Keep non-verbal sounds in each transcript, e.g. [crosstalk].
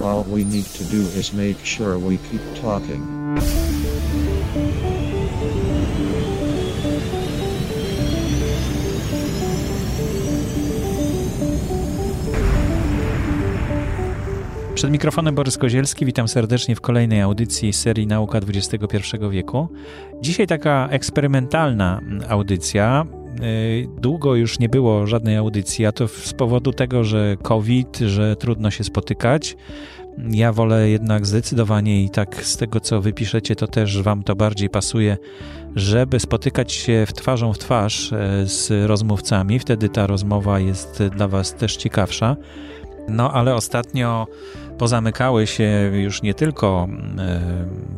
All we need to do is make sure we keep talking. Przed mikrofonem Borys Kozielski, witam serdecznie w kolejnej audycji serii Nauka XXI wieku. Dzisiaj taka eksperymentalna audycja. Y, długo już nie było żadnej audycji, a to z powodu tego, że COVID, że trudno się spotykać. Ja wolę jednak zdecydowanie i tak z tego, co wypiszecie, to też wam to bardziej pasuje, żeby spotykać się w twarzą w twarz e, z rozmówcami. Wtedy ta rozmowa jest dla was też ciekawsza. No ale ostatnio pozamykały się już nie tylko e,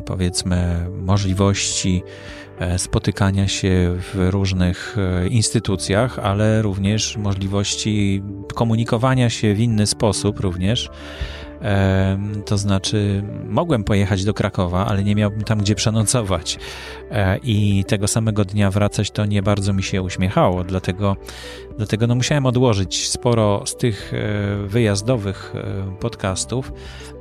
powiedzmy możliwości e, spotykania się w różnych e, instytucjach, ale również możliwości komunikowania się w inny sposób również. To znaczy, mogłem pojechać do Krakowa, ale nie miałbym tam gdzie przenocować. I tego samego dnia wracać to nie bardzo mi się uśmiechało, dlatego, dlatego no musiałem odłożyć sporo z tych wyjazdowych podcastów.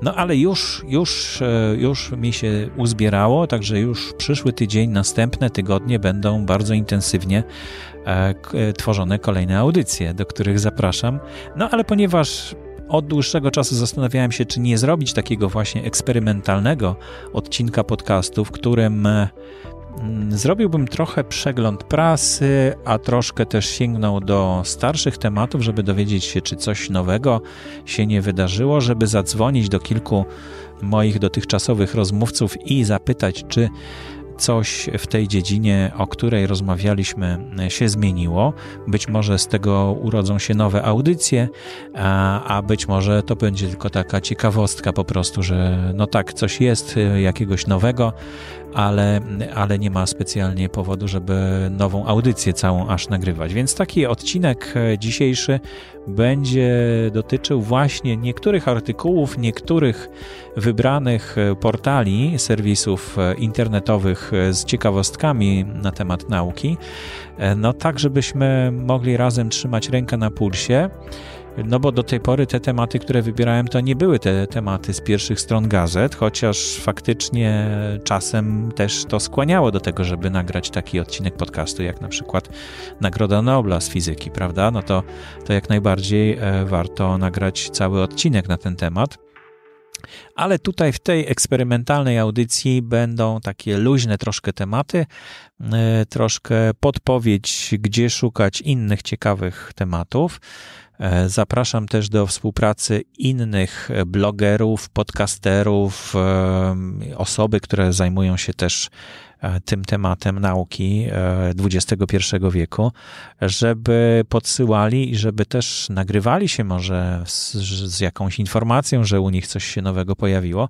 No ale już, już, już mi się uzbierało, także już przyszły tydzień, następne tygodnie będą bardzo intensywnie tworzone kolejne audycje, do których zapraszam. No ale ponieważ od dłuższego czasu zastanawiałem się, czy nie zrobić takiego właśnie eksperymentalnego odcinka podcastu, w którym mm, zrobiłbym trochę przegląd prasy, a troszkę też sięgnął do starszych tematów, żeby dowiedzieć się, czy coś nowego się nie wydarzyło, żeby zadzwonić do kilku moich dotychczasowych rozmówców i zapytać, czy coś w tej dziedzinie, o której rozmawialiśmy, się zmieniło. Być może z tego urodzą się nowe audycje, a, a być może to będzie tylko taka ciekawostka po prostu, że no tak, coś jest y, jakiegoś nowego, ale, ale nie ma specjalnie powodu, żeby nową audycję całą aż nagrywać. Więc taki odcinek e, dzisiejszy będzie dotyczył właśnie niektórych artykułów, niektórych wybranych e, portali, serwisów e, internetowych z ciekawostkami na temat nauki, no tak, żebyśmy mogli razem trzymać rękę na pulsie no bo do tej pory te tematy, które wybierałem, to nie były te tematy z pierwszych stron gazet, chociaż faktycznie czasem też to skłaniało do tego, żeby nagrać taki odcinek podcastu, jak na przykład Nagroda Nobla z fizyki, prawda? No to, to jak najbardziej e, warto nagrać cały odcinek na ten temat. Ale tutaj w tej eksperymentalnej audycji będą takie luźne troszkę tematy, e, troszkę podpowiedź, gdzie szukać innych ciekawych tematów. E, zapraszam też do współpracy innych blogerów, podcasterów, e, osoby, które zajmują się też e, tym tematem nauki XXI wieku, żeby podsyłali i żeby też nagrywali się może z, z, jakąś informacją, że u nich coś się nowego pojawiło.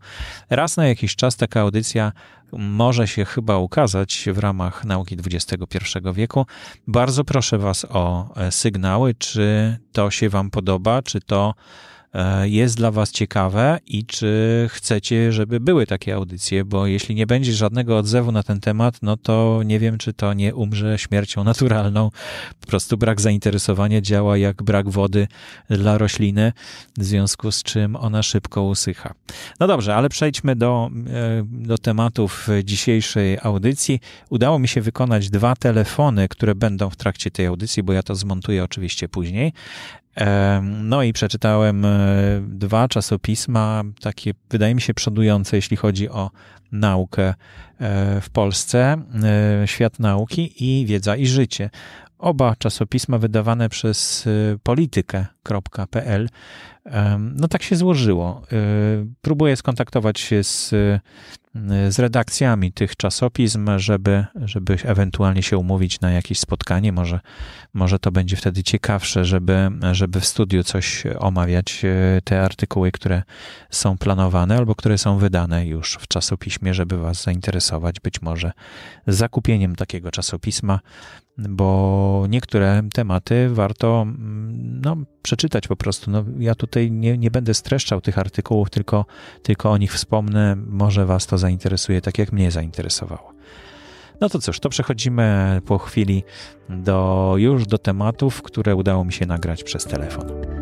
Raz na jakiś czas taka audycja może się chyba ukazać w ramach nauki XXI wieku. Bardzo proszę Was o e, sygnały, czy to się Wam podoba, czy to E, jest dla Was ciekawe i czy chcecie, żeby były takie audycje, bo jeśli nie będzie żadnego odzewu na ten temat, no to nie wiem, czy to nie umrze śmiercią naturalną. Po prostu brak zainteresowania działa jak brak wody dla rośliny, w związku z czym ona szybko usycha. No dobrze, ale przejdźmy do, e, do tematów dzisiejszej audycji. Udało mi się wykonać dwa telefony, które będą w trakcie tej audycji, bo ja to zmontuję oczywiście później. No i przeczytałem e, dwa czasopisma, takie wydaje mi się przodujące, jeśli chodzi o naukę e, w Polsce, e, Świat Nauki i Wiedza i Życie. Oba czasopisma wydawane przez politykę.pl. No tak się złożyło. Próbuję skontaktować się z z redakcjami tych czasopism, żeby, żeby ewentualnie się umówić na jakieś spotkanie. Może, może to będzie wtedy ciekawsze, żeby, żeby w studiu coś omawiać, e, te artykuły, które są planowane albo które są wydane już w czasopiśmie, żeby Was zainteresować być może zakupieniem takiego czasopisma, bo niektóre tematy warto mm, no, przeczytać po prostu. No, ja tutaj nie, nie będę streszczał tych artykułów, tylko, tylko o nich wspomnę. Może Was to zainteresuje, tak jak mnie zainteresowało. No to cóż, to przechodzimy po chwili do, już do tematów, które udało mi się nagrać przez telefon.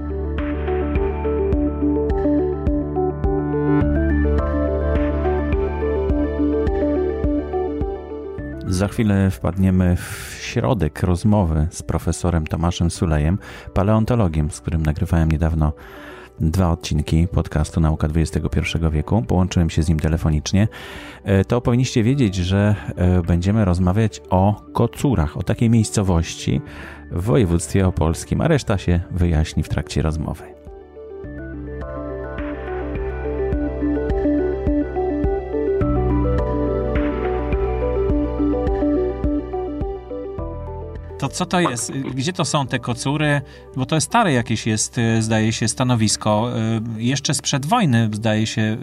Za chwilę wpadniemy w środek rozmowy z profesorem Tomaszem Sulejem, paleontologiem, z którym nagrywałem niedawno dwa odcinki podcastu Nauka XXI wieku. Połączyłem się z nim telefonicznie. E, to powinniście wiedzieć, że e, będziemy rozmawiać o kocurach, o takiej miejscowości w województwie opolskim, a reszta się wyjaśni w trakcie rozmowy. To co to jest? Gdzie to są te kocury? Bo to jest stare jakieś jest, y, zdaje się, stanowisko. Y, jeszcze sprzed wojny, zdaje się, y,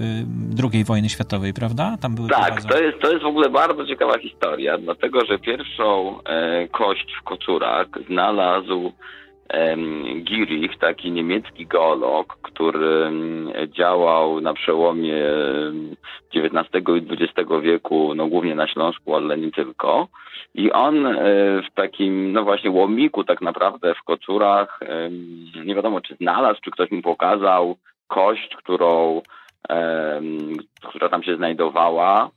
II wojny światowej, prawda? Tam były tak, to jest, to jest w ogóle bardzo ciekawa historia, dlatego że pierwszą e, kość w kocurach znalazł Girich, taki niemiecki geolog, który działał na przełomie XIX i XX wieku, no głównie na Śląsku, ale nie tylko. I on e, w takim, no właśnie łomiku tak naprawdę w Kocurach, nie wiadomo czy znalazł, czy ktoś mu pokazał kość, którą, która tam się znajdowała.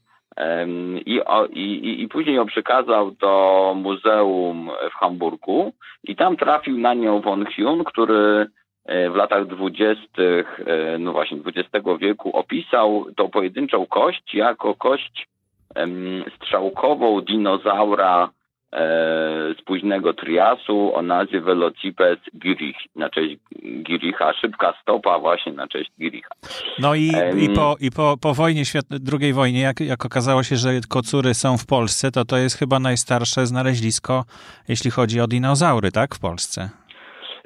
I, i, I później ją przekazał do muzeum w Hamburgu i tam trafił na nią von Hyun, który e, w latach dwudziestych, e, no właśnie XX wieku opisał tą pojedynczą kość jako kość strzałkową dinozaura z późnego Triasu o nazwie Velocipes girich, na cześć Giricha, szybka stopa właśnie na cześć Giricha. No i, um, i, po, i po, po wojnie, drugiej wojnie, jak, jak okazało się, że kocury są w Polsce, to to jest chyba najstarsze znalezisko, jeśli chodzi o dinozaury, tak, w Polsce?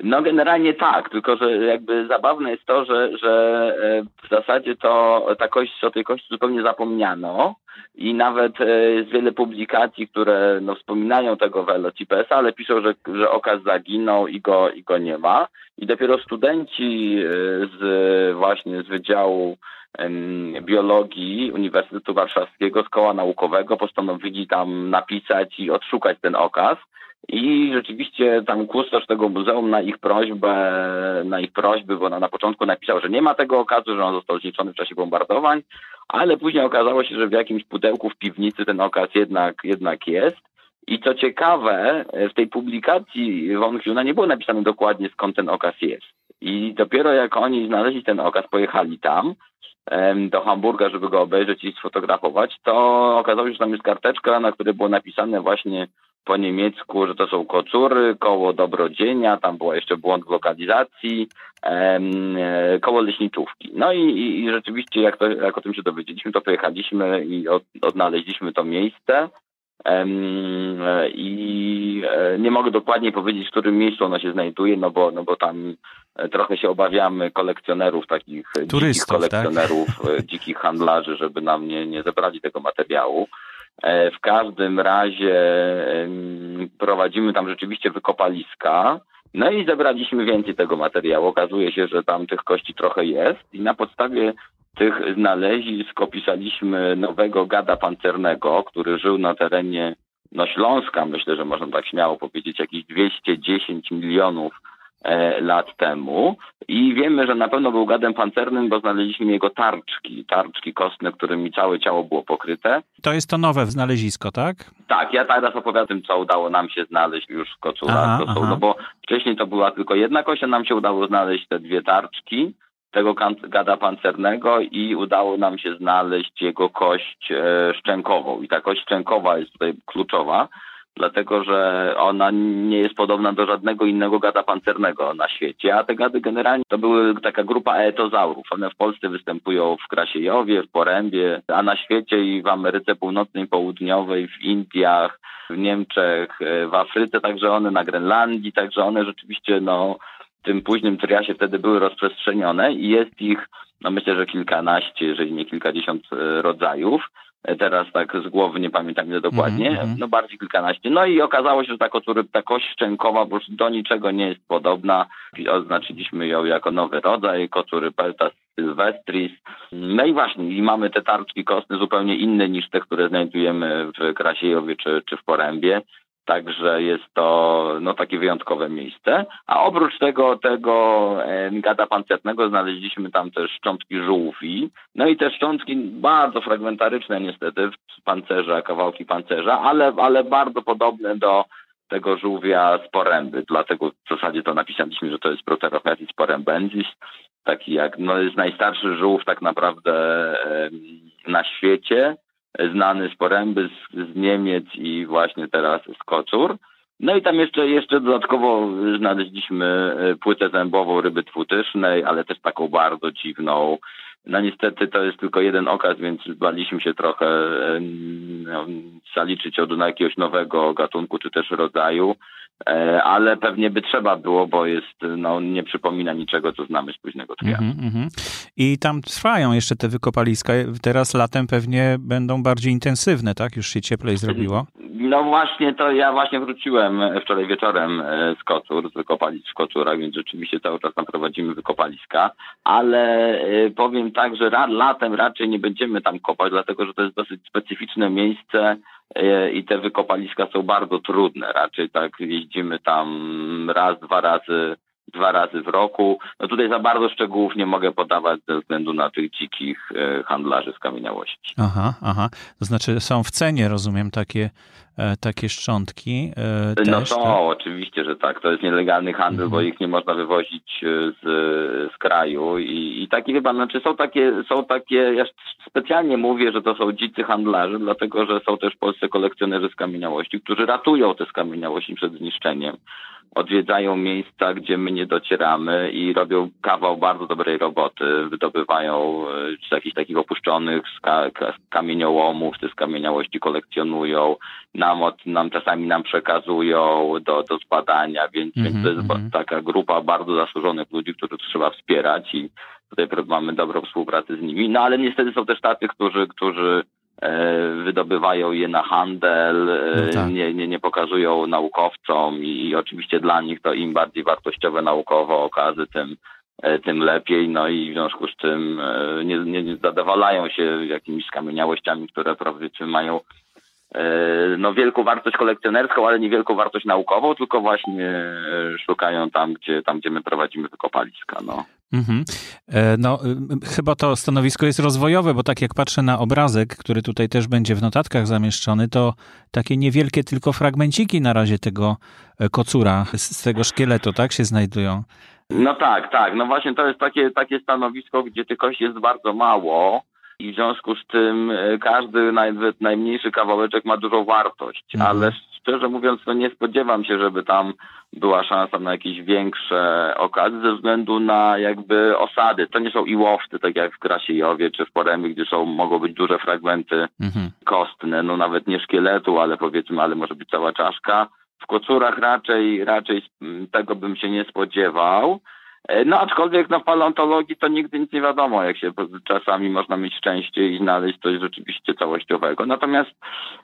No generalnie tak, tylko że jakby zabawne jest to, że, że e, w zasadzie to ta kość, o tej kości zupełnie zapomniano i nawet e, jest wiele publikacji, które no, wspominają tego Velocipesa, ale piszą, że, że okaz zaginął i go, i go nie ma. I dopiero studenci e, z właśnie z Wydziału Biologii Uniwersytetu Warszawskiego z Koła Naukowego postanowili tam napisać i odszukać ten okaz. I rzeczywiście tam kustosz tego muzeum na ich prośbę, na ich prośby, bo na, na początku napisał, że nie ma tego okazu, że on został zniszczony w czasie bombardowań, ale później okazało się, że w jakimś pudełku w piwnicy ten okaz jednak, jednak jest. I co ciekawe, w tej publikacji von Huna nie było napisane dokładnie skąd ten okaz jest. I dopiero jak oni znaleźli ten okaz, pojechali tam do Hamburga, żeby go obejrzeć i sfotografować, to okazało się, że tam jest karteczka, na której było napisane właśnie po niemiecku, że to są kocury, koło dobrodzienia, tam był jeszcze błąd w lokalizacji, em, e, koło leśniczówki. No i, i, i rzeczywiście jak, to, jak o tym się dowiedzieliśmy, to pojechaliśmy i od, odnaleźliśmy to miejsce. Um, I e, nie mogę dokładnie powiedzieć, w którym miejscu ono się znajduje, no bo, no bo tam trochę się obawiamy kolekcjonerów, takich Turystów, dzikich tak? kolekcjonerów, tak? dzikich handlarzy, żeby nam nie, nie zebrali tego materiału. E, w każdym razie prowadzimy tam rzeczywiście wykopaliska. No i zebraliśmy więcej tego materiału. Okazuje się, że tam tych kości trochę jest i na podstawie tych znalezisk opisaliśmy nowego gada pancernego, który żył na terenie no Śląska, myślę, że można tak śmiało powiedzieć, jakieś 210 milionów lat temu i wiemy, że na pewno był gadem pancernym, bo znaleźliśmy jego tarczki, tarczki kostne, którymi całe ciało było pokryte. To jest to nowe znalezisko, tak? Tak, ja teraz opowiadam co udało nam się znaleźć już w Kocurach, no bo wcześniej to była tylko jedna kość, a nam się udało znaleźć te dwie tarczki tego gada pancernego i udało nam się znaleźć jego kość e, szczękową. I ta kość szczękowa jest tutaj kluczowa, dlatego że ona nie jest podobna do żadnego innego gada pancernego na świecie, a te gady generalnie to były taka grupa etozaurów. One w Polsce występują w Krasiejowie, w Porębie, a na świecie i w Ameryce Północnej, Południowej, w Indiach, w Niemczech, w Afryce, także one na Grenlandii, także one rzeczywiście no, w tym późnym triasie wtedy były rozprzestrzenione i jest ich, no myślę, że kilkanaście, jeżeli nie kilkadziesiąt e, rodzajów. Teraz tak z głowy nie pamiętam ile dokładnie, mm -hmm. no bardziej kilkanaście. No i okazało się, że ta, kocury, ta kość szczękowa po do niczego nie jest podobna. Oznaczyliśmy ją jako nowy rodzaj, kocury Peltas sylvestris. No i właśnie, i mamy te tarczki kostne zupełnie inne niż te, które znajdujemy w Krasiejowie czy, czy w Porębie. Także jest to no, takie wyjątkowe miejsce. A oprócz tego, tego gada pancernego znaleźliśmy tam też szczątki żółwi. No i te szczątki bardzo fragmentaryczne niestety pancerza, kawałki pancerza, ale, ale bardzo podobne do tego żółwia z poręby. Dlatego w zasadzie to napisaliśmy, że to jest Proterochethys porębensis. Taki jak, no jest najstarszy żółw tak naprawdę na świecie znany z poręby, z, z Niemiec i właśnie teraz z Kocur. No i tam jeszcze, jeszcze dodatkowo znaleźliśmy e, płytę zębową ryby twutycznej, ale też taką bardzo dziwną. No niestety to jest tylko jeden okaz, więc baliśmy się trochę no, zaliczyć od jakiegoś nowego gatunku czy też rodzaju. E, ale pewnie by trzeba było, bo jest, no, nie przypomina niczego, co znamy z późnego tria. Mm -hmm. I tam trwają jeszcze te wykopaliska. Teraz latem pewnie będą bardziej intensywne, tak? Już się cieplej zrobiło. No właśnie, to ja właśnie wróciłem wczoraj wieczorem e, z Kocur, z wykopalisk w Kocurach, więc rzeczywiście cały czas tam prowadzimy wykopaliska, ale e, powiem tak, że latem raczej nie będziemy tam kopać, dlatego że to jest dosyć specyficzne miejsce, i te wykopaliska są bardzo trudne. Raczej tak jeździmy tam raz, dwa razy, dwa razy w roku. No tutaj za bardzo szczegółów nie mogę podawać ze względu na tych dzikich e, handlarzy z kamieniałości. Aha, aha. To znaczy są w cenie, rozumiem, takie E, takie szczątki e, No też, to tak? oczywiście, że tak. To jest nielegalny handel, mhm. bo ich nie można wywozić z, z kraju i, i takie chyba, znaczy są takie, są takie, ja specjalnie mówię, że to są dzicy handlarze, dlatego że są też polscy kolekcjonerzy skamieniałości, którzy ratują te skamieniałości przed zniszczeniem odwiedzają miejsca, gdzie my nie docieramy i robią kawał bardzo dobrej roboty. Wydobywają z jakichś takich opuszczonych kamieniołomów, te skamieniałości kolekcjonują, nam, nam czasami nam przekazują do, do zbadania, więc, mm -hmm, więc to jest mm -hmm. taka grupa bardzo zasłużonych ludzi, których trzeba wspierać i tutaj mamy dobrą współpracę z nimi. No ale niestety są też tacy, którzy, którzy e, wydobywają je na handel, e, no tak. nie, nie, nie pokazują naukowcom i, oczywiście dla nich to im bardziej wartościowe naukowo okazy, tym, e, tym lepiej, no i w związku z tym nie, nie, nie zadowalają się jakimiś skamieniałościami, które powiedzmy mają E, no, wielką wartość kolekcjonerską, ale niewielką wartość naukową, tylko właśnie e, szukają tam, gdzie, tam, gdzie my prowadzimy wykopaliska. No. Mhm. E, no, chyba to stanowisko jest rozwojowe, bo tak jak patrzę na obrazek, który tutaj też będzie w notatkach zamieszczony, to takie niewielkie tylko fragmenciki na razie tego kocura, z tego szkieletu, tak, się znajdują. No tak, tak. No właśnie to jest takie, takie stanowisko, gdzie tych kości jest bardzo mało i w związku z tym e, każdy nawet najmniejszy kawałeczek ma dużą wartość, mhm. ale szczerze mówiąc, no nie spodziewam się, żeby tam była szansa na jakieś większe okazje ze względu na jakby osady. To nie są iłowcy, tak jak w Krasiejowie czy w Poremie, gdzie są, mogą być duże fragmenty mhm. kostne, no nawet nie szkieletu, ale powiedzmy, ale może być cała czaszka. W kocurach raczej, raczej tego bym się nie spodziewał. E, no aczkolwiek no, w paleontologii to nigdy nic nie wiadomo, jak się czasami można mieć szczęście i znaleźć coś rzeczywiście całościowego. Natomiast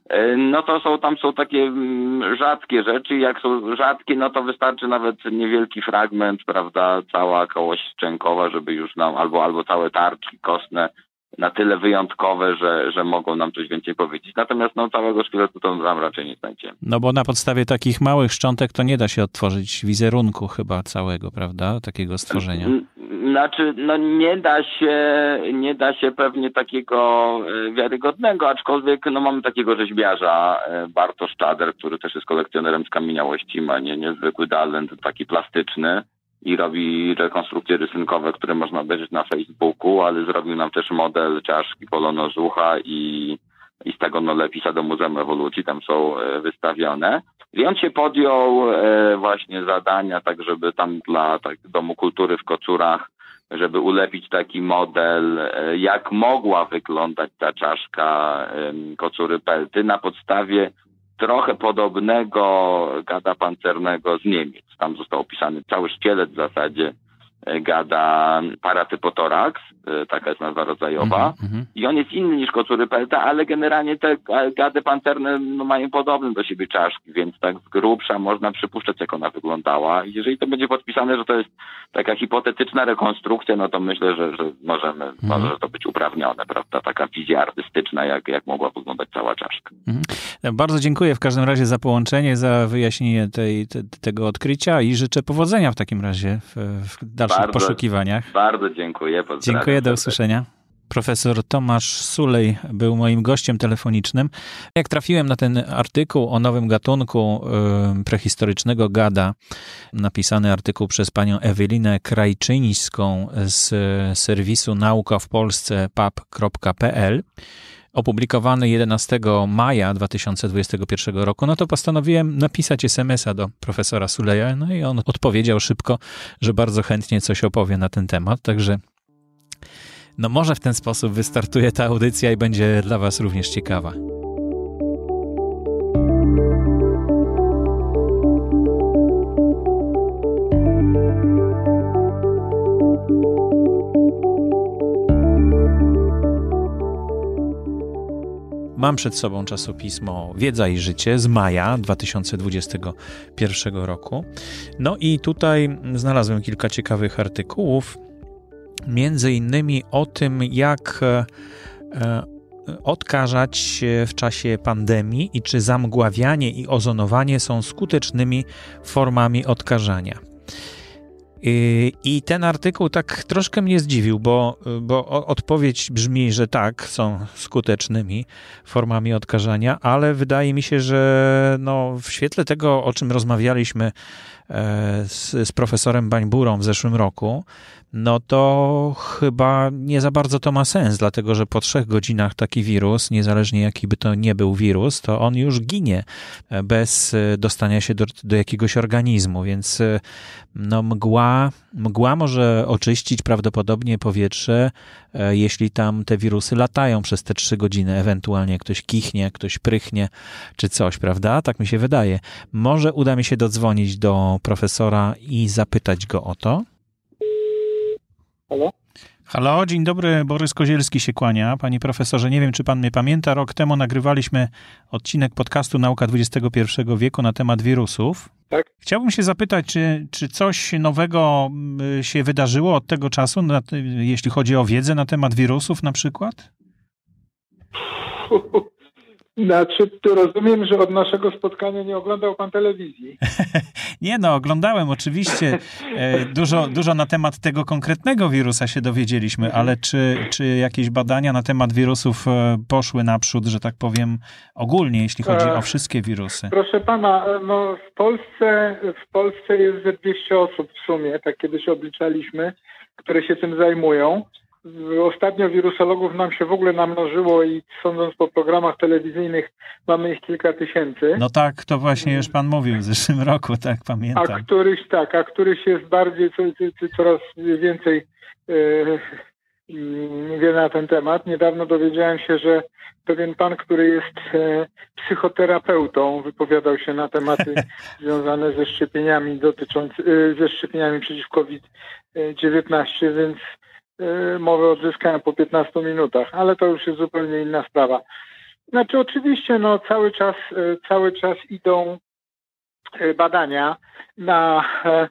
e, no to są tam są takie mm, rzadkie rzeczy. Jak są rzadkie, no to wystarczy nawet niewielki fragment, prawda, cała kołość szczękowa, żeby już nam albo albo całe tarczki kostne na tyle wyjątkowe, że, że mogą nam coś więcej powiedzieć. Natomiast no, całego szkieletu to tam raczej nie znajdziemy. No bo na podstawie takich małych szczątek to nie da się odtworzyć wizerunku chyba całego, prawda? Takiego stworzenia. Znaczy, no nie da się, nie da się pewnie takiego e, wiarygodnego, aczkolwiek no mamy takiego rzeźbiarza, e, Bartosz Czader, który też jest kolekcjonerem skamieniałości, ma nie, niezwykły talent, taki plastyczny i robi rekonstrukcje rysunkowe, które można obejrzeć na Facebooku, ale zrobił nam też model czaszki polonozucha i, i z tego no lepisa do Muzeum Ewolucji, tam są e, wystawione. I on się podjął e, właśnie zadania, tak żeby tam dla tak, Domu Kultury w Kocurach, żeby ulepić taki model, e, jak mogła wyglądać ta czaszka Kocury Pelty na podstawie trochę podobnego gada pancernego z Niemiec. Tam został opisany cały szkielet w zasadzie gada paratypotorax, taka jest nazwa rodzajowa. Mhm, I on jest inny niż kocury pelta, ale generalnie te gady pancerne no, mają podobne do siebie czaszki, więc tak z grubsza można przypuszczać, jak ona wyglądała. I jeżeli to będzie podpisane, że to jest taka hipotetyczna rekonstrukcja, no to myślę, że, że możemy, Mhm. może to być uprawnione, prawda? Taka wizja artystyczna, jak, jak mogła wyglądać cała czaszka. Bardzo dziękuję w każdym razie za połączenie, za wyjaśnienie tej, te, tego odkrycia i życzę powodzenia w takim razie w, w dalszych Bardzo- poszukiwaniach. Bardzo dziękuję. pozdrawiam Dziękuję, do usłyszenia. Profesor Tomasz Sulej był moim gościem telefonicznym. Jak trafiłem na ten artykuł o nowym gatunku prehistorycznego gada, napisany artykuł przez panią Ewelinę Krajczyńską z y, serwisu nauka w Polsce pap.pl, opublikowany 11 maja 2021 roku, no to postanowiłem napisać SMS-a do profesora Suleja, no i on odpowiedział szybko, że bardzo chętnie coś opowie na ten temat, także no może w ten sposób wystartuje ta audycja i będzie dla Was również ciekawa. Mam przed sobą czasopismo Wiedza i Życie z maja 2021 roku. No i tutaj znalazłem kilka ciekawych artykułów, między innymi o tym, jak e, e, odkażać w czasie pandemii i czy zamgławianie i ozonowanie są skutecznymi formami odkażania. I- I ten artykuł tak troszkę mnie zdziwił, bo, bo odpowiedź brzmi, że tak, są skutecznymi formami odkażania, ale wydaje mi się, że no, w świetle tego, o czym rozmawialiśmy e, z, z profesorem Bańburą w zeszłym roku, no to chyba nie za bardzo to ma sens, dlatego że po trzech godzinach taki wirus, niezależnie jaki by to nie był wirus, to on już ginie e, bez e, dostania się do, do jakiegoś organizmu, więc e, no mgła, mgła może oczyścić prawdopodobnie powietrze, jeśli tam te wirusy latają przez te trzy godziny, ewentualnie ktoś kichnie, ktoś prychnie, czy coś, prawda? Tak mi się wydaje. Może uda mi się dodzwonić do profesora i zapytać go o to. Halo? Halo, dzień dobry, Borys Kozielski się kłania. Panie profesorze, nie wiem, czy pan mnie pamięta, rok temu nagrywaliśmy odcinek podcastu Nauka XXI wieku na temat wirusów. Tak. Chciałbym się zapytać, czy, czy coś nowego mm, się wydarzyło od tego czasu, na, jeśli chodzi o wiedzę na temat wirusów na przykład? [laughs] Znaczy, to rozumiem, że od naszego spotkania nie oglądał pan telewizji. [laughs] Nie no, oglądałem oczywiście. E, Dużo, dużo na temat tego konkretnego wirusa się dowiedzieliśmy, ale czy, czy jakieś badania na temat wirusów e, poszły naprzód, że tak powiem, ogólnie, jeśli chodzi o wszystkie wirusy? Proszę pana, no w Polsce, w Polsce jest ze 200 osób w sumie, tak kiedyś obliczaliśmy, które się tym zajmują. Ostatnio wirusologów nam się w ogóle namnożyło i sądząc po programach telewizyjnych mamy ich kilka tysięcy. No tak, to właśnie już pan mówił w zeszłym roku, tak A pamiętam. któryś tak, a któryś jest bardziej, co, co, co, coraz więcej e, wie na ten temat. Niedawno dowiedziałem się, że pewien pan, który jest e, psychoterapeutą, wypowiadał się na tematy [laughs] związane ze szczepieniami dotyczący, e, ze szczepieniami przeciw COVID-19, więc mowę odzyskałem po 15 minutach, ale to już jest zupełnie inna sprawa. Znaczy oczywiście no, cały czas, e, cały czas idą e, badania na e, e,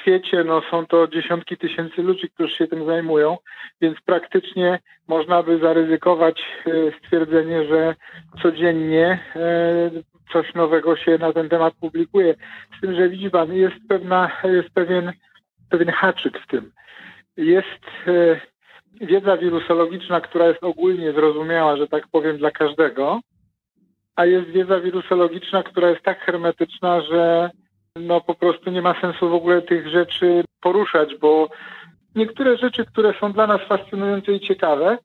świecie no, są to dziesiątki tysięcy ludzi, którzy się tym zajmują, więc praktycznie można by zaryzykować stwierdzenie, że codziennie e, coś nowego się na ten temat publikuje. Z tym, że widzi pan, jest pewna, jest pewien, pewien haczyk w tym. Jest e, wiedza wirusologiczna, która jest ogólnie zrozumiała, że tak powiem, dla każdego, a jest wiedza wirusologiczna, która jest tak hermetyczna, że no po prostu nie ma sensu w ogóle tych rzeczy poruszać, bo niektóre rzeczy, które są dla nas fascynujące i ciekawe,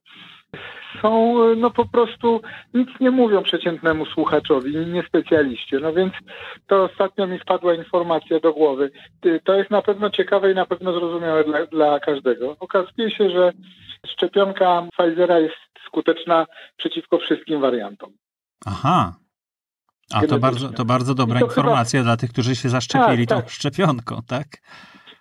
są no po prostu nic nie mówią przeciętnemu słuchaczowi, nie specjaliście. No więc to ostatnio mi wpadła informacja do głowy. Ty, To jest na pewno ciekawe i na pewno zrozumiałe dla, dla każdego. Okazuje się, że szczepionka Pfizera jest skuteczna przeciwko wszystkim wariantom. Aha. A to bardzo, to bardzo dobra to chyba- informacja dla tych, którzy się zaszczepili Tak, tą tak. szczepionką, tak?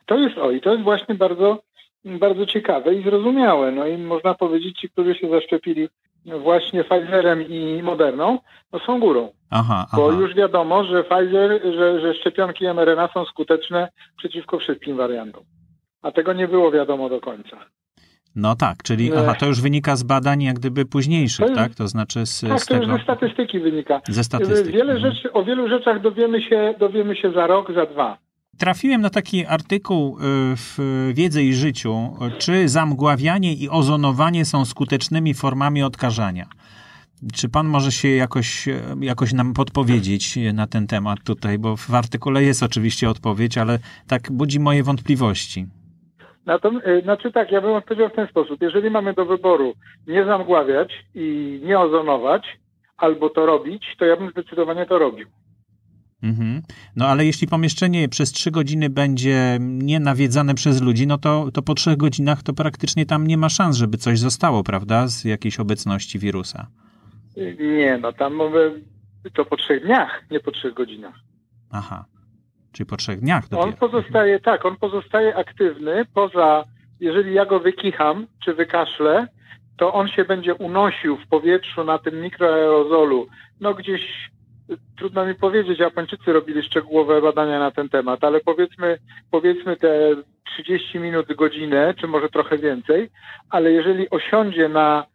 to jest o i to jest właśnie bardzo, bardzo ciekawe i zrozumiałe. No i można powiedzieć, ci, którzy się zaszczepili właśnie Pfizerem i Moderną, no są górą. Aha, aha. Bo już wiadomo, że Pfizer, że, że szczepionki mRNA są skuteczne przeciwko wszystkim wariantom. A tego nie było wiadomo do końca. No tak, czyli aha, to już wynika z badań jak gdyby późniejszych, To jest- tak? To znaczy z, Tak, z to już tego... ze statystyki wynika. Ze statystyki. Wiele mhm. rzeczy, o wielu rzeczach dowiemy się, dowiemy się za rok, za dwa. Trafiłem na taki artykuł y, w Wiedzy i Życiu, czy zamgławianie i ozonowanie są skutecznymi formami odkażania. Czy pan może się jakoś, y, jakoś nam podpowiedzieć na ten temat tutaj, bo w artykule jest oczywiście odpowiedź, ale tak budzi moje wątpliwości. Natomiast, y, znaczy tak, ja bym odpowiedział w ten sposób. Jeżeli mamy do wyboru nie zamgławiać i nie ozonować, albo to robić, to ja bym zdecydowanie to robił. Mhm. No ale jeśli pomieszczenie przez trzy godziny będzie nie nawiedzane przez ludzi, no to, to po trzech godzinach to praktycznie tam nie ma szans, żeby coś zostało, prawda, z jakiejś obecności wirusa. Nie, no tam mówię, to po trzech dniach, nie po trzech godzinach. Aha. Czyli po trzech dniach dopiero. On pozostaje, tak, on pozostaje aktywny poza, jeżeli ja go wykicham czy wykaszlę, to on się będzie unosił w powietrzu na tym mikroaerozolu, no gdzieś trudno mi powiedzieć, Japończycy robili szczegółowe badania na ten temat, ale powiedzmy, powiedzmy te 30 minut, godzinę, czy może trochę więcej, ale jeżeli osiądzie na,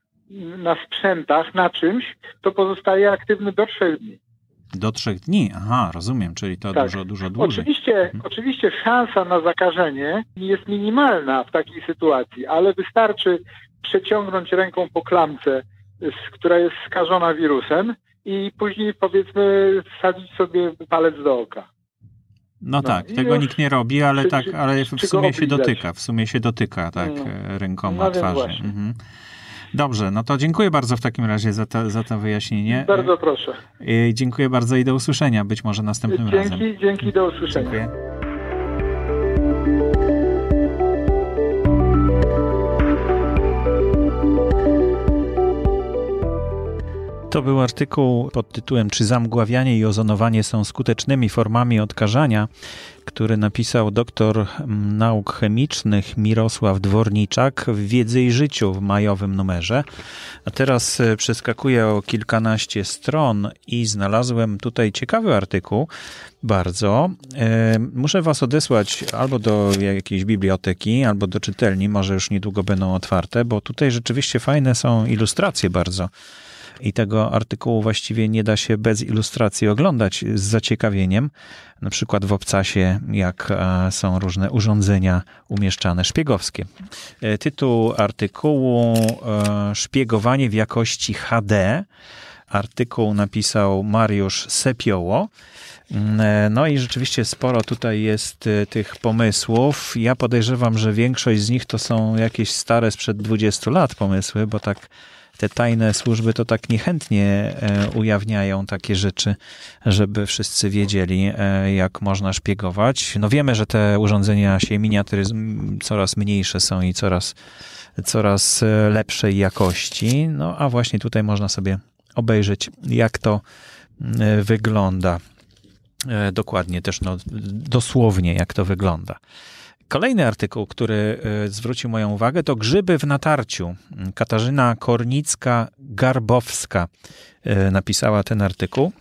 na sprzętach, na czymś, to pozostaje aktywny do trzech dni. Do trzech dni? Aha, rozumiem, czyli to Tak. dużo, dużo dłużej. Oczywiście, Mhm. oczywiście szansa na zakażenie jest minimalna w takiej sytuacji, ale wystarczy przeciągnąć ręką po klamce, która jest skażona wirusem i później powiedzmy wsadzić sobie palec do oka. No, No tak, i tego już nikt nie robi, ale czy- tak, ale w sumie się dotyka, w sumie się dotyka tak No. rękoma No twarzy. Mhm. Dobrze, no to dziękuję bardzo w takim razie za, to- za to wyjaśnienie. Bardzo proszę. E, Dziękuję bardzo i do usłyszenia, być może następnym razem. Dzięki, dzięki, do usłyszenia. Dziękuję. To był artykuł pod tytułem Czy zamgławianie i ozonowanie są skutecznymi formami odkażania, który napisał doktor mm, nauk chemicznych Mirosław Dworniczak w Wiedzy i Życiu w majowym numerze. A teraz e, przeskakuję o kilkanaście stron i znalazłem tutaj ciekawy artykuł, bardzo. E, Muszę Was odesłać albo do jakiejś biblioteki, albo do czytelni, może już niedługo będą otwarte, bo tutaj rzeczywiście fajne są ilustracje bardzo. I tego artykułu właściwie nie da się bez ilustracji oglądać z zaciekawieniem. Na przykład w obcasie, jak e, są różne urządzenia umieszczane szpiegowskie. E, Tytuł artykułu e, Szpiegowanie w jakości HD. Artykuł napisał Mariusz Sepioło. Mm, No i rzeczywiście sporo tutaj jest tych pomysłów. Ja podejrzewam, że większość z nich to są jakieś stare sprzed 20 lat pomysły, bo tak te tajne służby to tak niechętnie e, ujawniają takie rzeczy, żeby wszyscy wiedzieli, e, jak można szpiegować. No wiemy, że te urządzenia się miniaturyzm coraz mniejsze są i coraz, coraz e, lepszej jakości. No a właśnie tutaj można sobie obejrzeć, jak to wygląda. Dokładnie też, no, dosłownie jak to wygląda. Kolejny artykuł, który e, zwrócił moją uwagę, to Grzyby w natarciu. Katarzyna Kornicka-Garbowska e, napisała ten artykuł.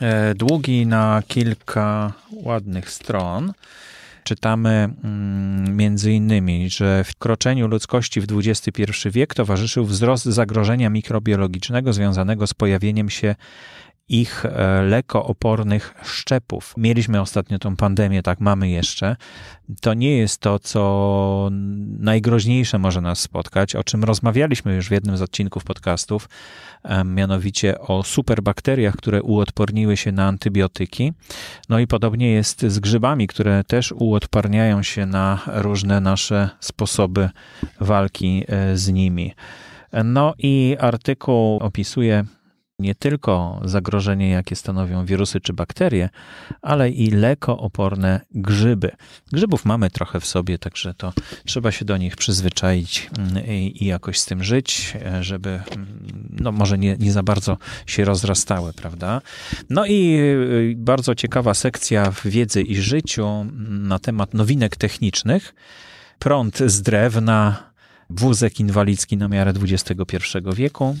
E, Długi na kilka ładnych stron. Czytamy mm, między innymi, że wkroczeniu ludzkości w XXI wiek towarzyszył wzrost zagrożenia mikrobiologicznego związanego z pojawieniem się ich e, lekoopornych szczepów. Mieliśmy ostatnio tą pandemię, tak mamy jeszcze. To nie jest to, co najgroźniejsze może nas spotkać, o czym rozmawialiśmy już w jednym z odcinków podcastów, mianowicie o superbakteriach, które uodporniły się na antybiotyki. No i podobnie jest z grzybami, które też uodparniają się na różne nasze sposoby walki e, z nimi. No i artykuł opisuje nie tylko zagrożenie, jakie stanowią wirusy czy bakterie, ale i lekooporne grzyby. Grzybów mamy trochę w sobie, także to trzeba się do nich przyzwyczaić mm, i, jakoś z tym żyć, żeby mm, no może nie, nie za bardzo się rozrastały, prawda? No i y, bardzo ciekawa sekcja w wiedzy i życiu mm, na temat nowinek technicznych. Prąd z drewna, wózek inwalidzki na miarę XXI wieku.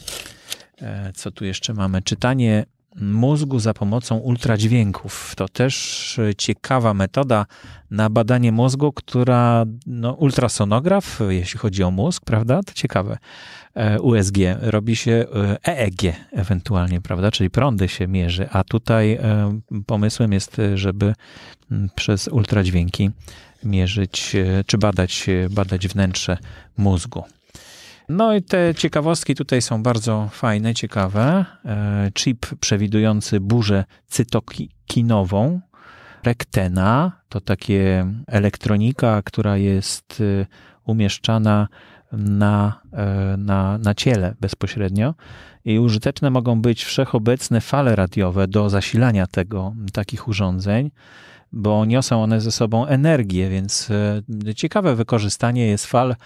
E, co tu jeszcze mamy? Czytanie mózgu za pomocą ultradźwięków. To też ciekawa metoda na badanie mózgu, która, no, ultrasonograf, jeśli chodzi o mózg, prawda? To ciekawe. E, USG robi się EEG e ewentualnie, prawda? Czyli prądy się mierzy, a tutaj pomysłem jest, żeby przez ultradźwięki mierzyć czy badać, badać wnętrze mózgu. No i te ciekawostki tutaj są bardzo fajne, ciekawe. E, chip przewidujący burzę cytokinową, rektena to takie elektronika, która jest e, umieszczana na, e, na, na ciele bezpośrednio. I użyteczne mogą być wszechobecne fale radiowe do zasilania tego, takich urządzeń bo niosą one ze sobą energię, więc e, ciekawe wykorzystanie jest fal e,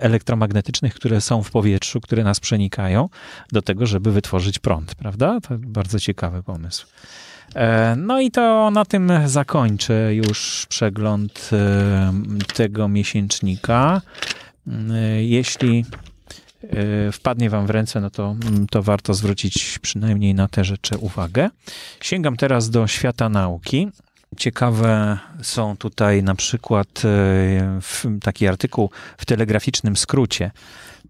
elektromagnetycznych, które są w powietrzu, które nas przenikają, do tego, żeby wytworzyć prąd, prawda? To bardzo ciekawy pomysł. E, no i to na tym zakończę już przegląd tego miesięcznika. Jeśli wpadnie Wam w ręce, no to, to warto zwrócić przynajmniej na te rzeczy uwagę. Sięgam teraz do świata nauki. Ciekawe są tutaj na przykład e, taki artykuł w telegraficznym skrócie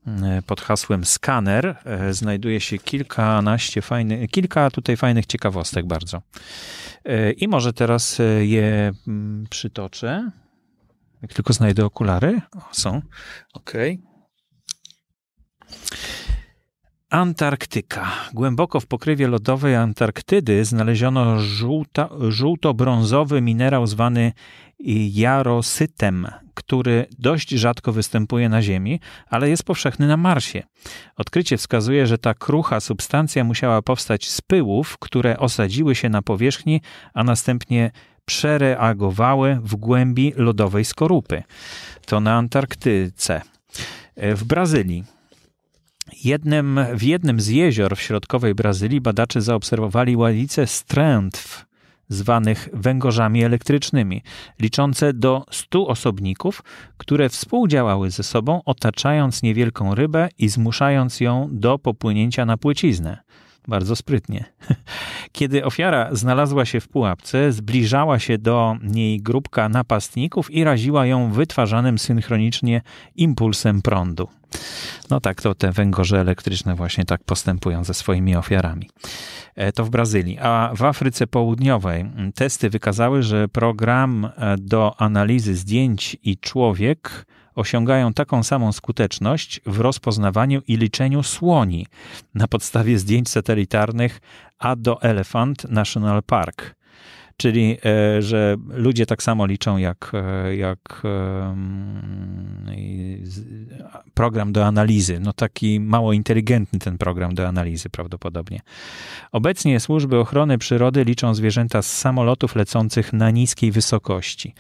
e, pod hasłem skaner e, znajduje się kilkanaście fajnych, kilka tutaj fajnych ciekawostek bardzo. I może teraz je mm, przytoczę. Jak tylko znajdę okulary. O, są. Ok. Antarktyka. Głęboko w pokrywie lodowej Antarktydy znaleziono żółto-brązowy minerał zwany jarosytem, który dość rzadko występuje na Ziemi, ale jest powszechny na Marsie. Odkrycie wskazuje, że ta krucha substancja musiała powstać z pyłów, które osadziły się na powierzchni, a następnie przereagowały w głębi lodowej skorupy. To na Antarktyce. W Brazylii Jednym, w jednym z jezior w środkowej Brazylii badacze zaobserwowali ławice strętw, zwanych węgorzami elektrycznymi, liczące do 100 osobników, które współdziałały ze sobą, otaczając niewielką rybę i zmuszając ją do popłynięcia na płyciznę. Bardzo sprytnie. [laughs] Kiedy ofiara znalazła się w pułapce, zbliżała się do niej grupka napastników i raziła ją wytwarzanym synchronicznie impulsem prądu. No tak, to te węgorze elektryczne właśnie tak postępują ze swoimi ofiarami. E, to w Brazylii. A w Afryce Południowej testy wykazały, że program e, do analizy zdjęć i człowiek osiągają taką samą skuteczność w rozpoznawaniu i liczeniu słoni na podstawie zdjęć satelitarnych Addo Elephant National Park czyli e, że ludzie tak samo liczą jak, e, jak program do analizy. No taki mało inteligentny ten program do analizy prawdopodobnie. Obecnie służby ochrony przyrody liczą zwierzęta z samolotów lecących na niskiej wysokości.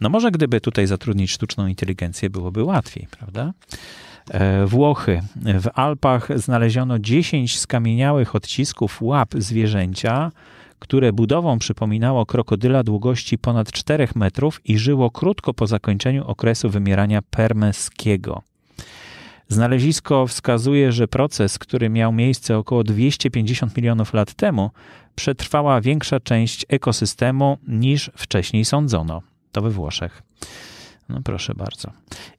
No może gdyby tutaj zatrudnić sztuczną inteligencję, byłoby łatwiej, prawda? E, Włochy. W Alpach znaleziono 10 skamieniałych odcisków łap zwierzęcia, które budową przypominało krokodyla długości ponad 4 metrów i żyło krótko po zakończeniu okresu wymierania permeskiego. Znalezisko wskazuje, że proces, który miał miejsce około 250 milionów lat temu, przetrwała większa część ekosystemu niż wcześniej sądzono. To we Włoszech. No proszę bardzo.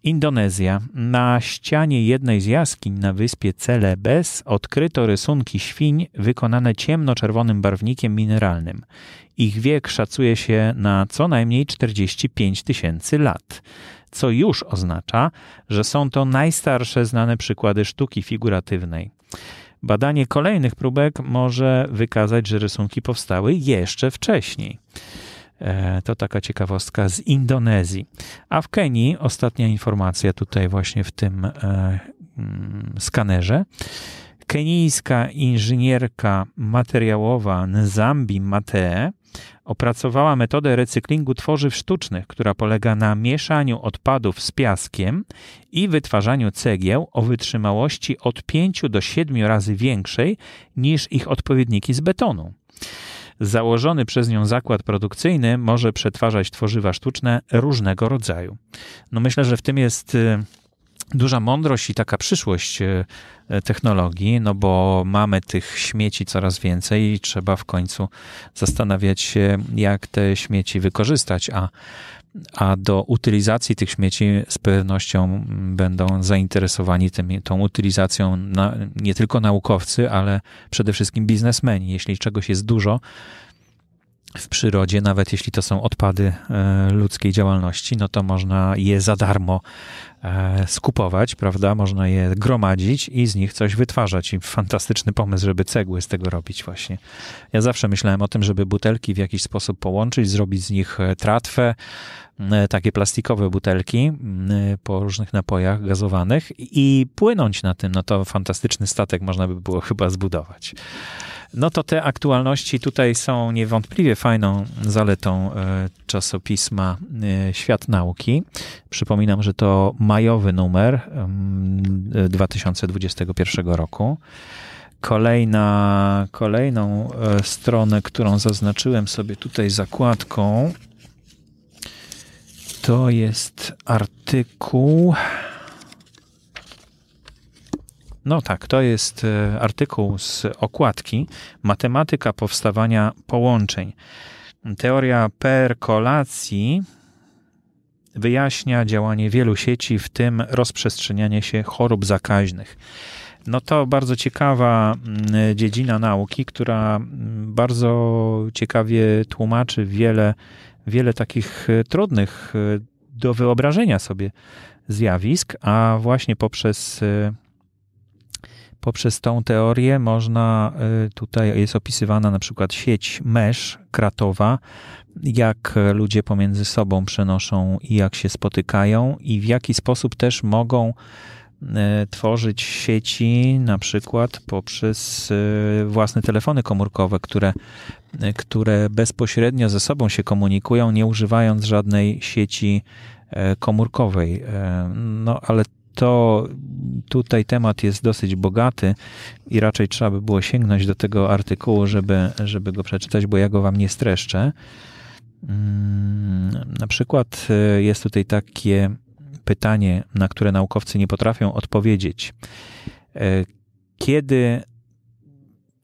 Indonezja. Na ścianie jednej z jaskiń na wyspie Celebes odkryto rysunki świń wykonane ciemnoczerwonym barwnikiem mineralnym. Ich wiek szacuje się na co najmniej 45 tysięcy lat, co już oznacza, że są to najstarsze znane przykłady sztuki figuratywnej. Badanie kolejnych próbek może wykazać, że rysunki powstały jeszcze wcześniej. E, to taka ciekawostka z Indonezji. A w Kenii, ostatnia informacja tutaj właśnie w tym e, mm, skanerze. Kenijska inżynierka materiałowa Nzambi Matee opracowała metodę recyklingu tworzyw sztucznych, która polega na mieszaniu odpadów z piaskiem i wytwarzaniu cegieł o wytrzymałości od 5 do 7 razy większej niż ich odpowiedniki z betonu. Założony przez nią zakład produkcyjny może przetwarzać tworzywa sztuczne różnego rodzaju. No myślę, że w tym jest y, duża mądrość i taka przyszłość y, technologii, no bo mamy tych śmieci coraz więcej i trzeba w końcu zastanawiać się, jak te śmieci wykorzystać, a a do utylizacji tych śmieci z pewnością będą zainteresowani tym, tą utylizacją na, nie tylko naukowcy, ale przede wszystkim biznesmeni. Jeśli czegoś jest dużo w przyrodzie, nawet jeśli to są odpady e, ludzkiej działalności, no to można je za darmo skupować, prawda? Można je gromadzić i z nich coś wytwarzać. I fantastyczny pomysł, żeby cegły z tego robić właśnie. Ja zawsze myślałem o tym, żeby butelki w jakiś sposób połączyć, zrobić z nich e, tratwę, takie plastikowe butelki po różnych napojach gazowanych i płynąć na tym. No to fantastyczny statek można by było chyba zbudować. No to te aktualności tutaj są niewątpliwie fajną zaletą e, czasopisma e, Świat Nauki. Przypominam, że to majowy numer 2021 roku. Kolejna, kolejną e, stronę, którą zaznaczyłem sobie tutaj zakładką, to jest artykuł. No tak, to jest e, artykuł z okładki Matematyka powstawania połączeń. Teoria perkolacji wyjaśnia działanie wielu sieci, w tym rozprzestrzenianie się chorób zakaźnych. No to bardzo ciekawa mm, dziedzina nauki, która mm, bardzo ciekawie tłumaczy wiele, wiele takich e, trudnych e, do wyobrażenia sobie zjawisk, a właśnie poprzez poprzez tą teorię można, y, tutaj jest opisywana na przykład sieć mesh kratowa, jak ludzie pomiędzy sobą przenoszą i jak się spotykają i w jaki sposób też mogą y, tworzyć sieci, na przykład poprzez y, własne telefony komórkowe, które, które bezpośrednio ze sobą się komunikują, nie używając żadnej sieci komórkowej. No, ale to tutaj temat jest dosyć bogaty i raczej trzeba by było sięgnąć do tego artykułu, żeby, żeby go przeczytać, bo ja go wam nie streszczę. Mm, na przykład e, jest tutaj takie pytanie, na które naukowcy nie potrafią odpowiedzieć. E, kiedy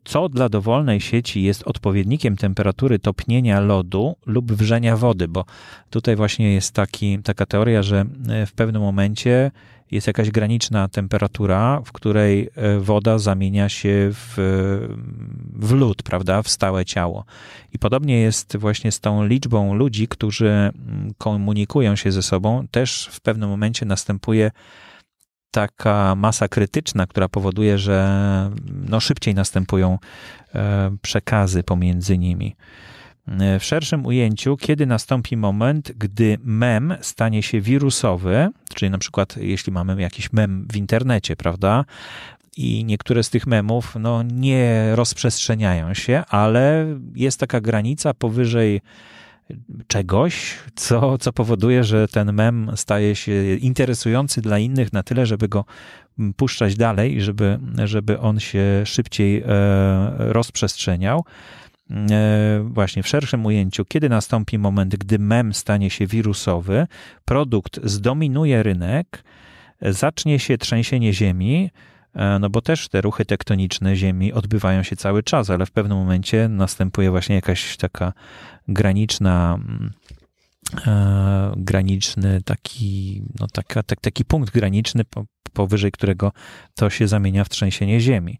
co dla dowolnej sieci jest odpowiednikiem temperatury topnienia lodu lub wrzenia wody, bo tutaj właśnie jest taki, taka teoria, że e, w pewnym momencie jest jakaś graniczna temperatura, w której e, woda zamienia się w, w lód, prawda, w stałe ciało. I podobnie jest właśnie z tą liczbą ludzi, którzy mm, komunikują się ze sobą. Też w pewnym momencie następuje taka masa krytyczna, która powoduje, że no, szybciej następują e, przekazy pomiędzy nimi. E, w szerszym ujęciu, kiedy nastąpi moment, gdy mem stanie się wirusowy, czyli na przykład jeśli mamy jakiś mem w internecie, prawda, i niektóre z tych memów no, nie rozprzestrzeniają się, ale jest taka granica powyżej czegoś, co, co powoduje, że ten mem staje się interesujący dla innych na tyle, żeby go puszczać dalej, żeby, żeby on się szybciej e, rozprzestrzeniał. E, właśnie w szerszym ujęciu, kiedy nastąpi moment, gdy mem stanie się wirusowy, produkt zdominuje rynek, zacznie się trzęsienie ziemi, e, no bo też te ruchy tektoniczne Ziemi odbywają się cały czas, ale w pewnym momencie następuje właśnie jakaś taka graniczna, mm, e, graniczny taki, no taka, tak, taki punkt graniczny, powyżej którego to się zamienia w trzęsienie Ziemi.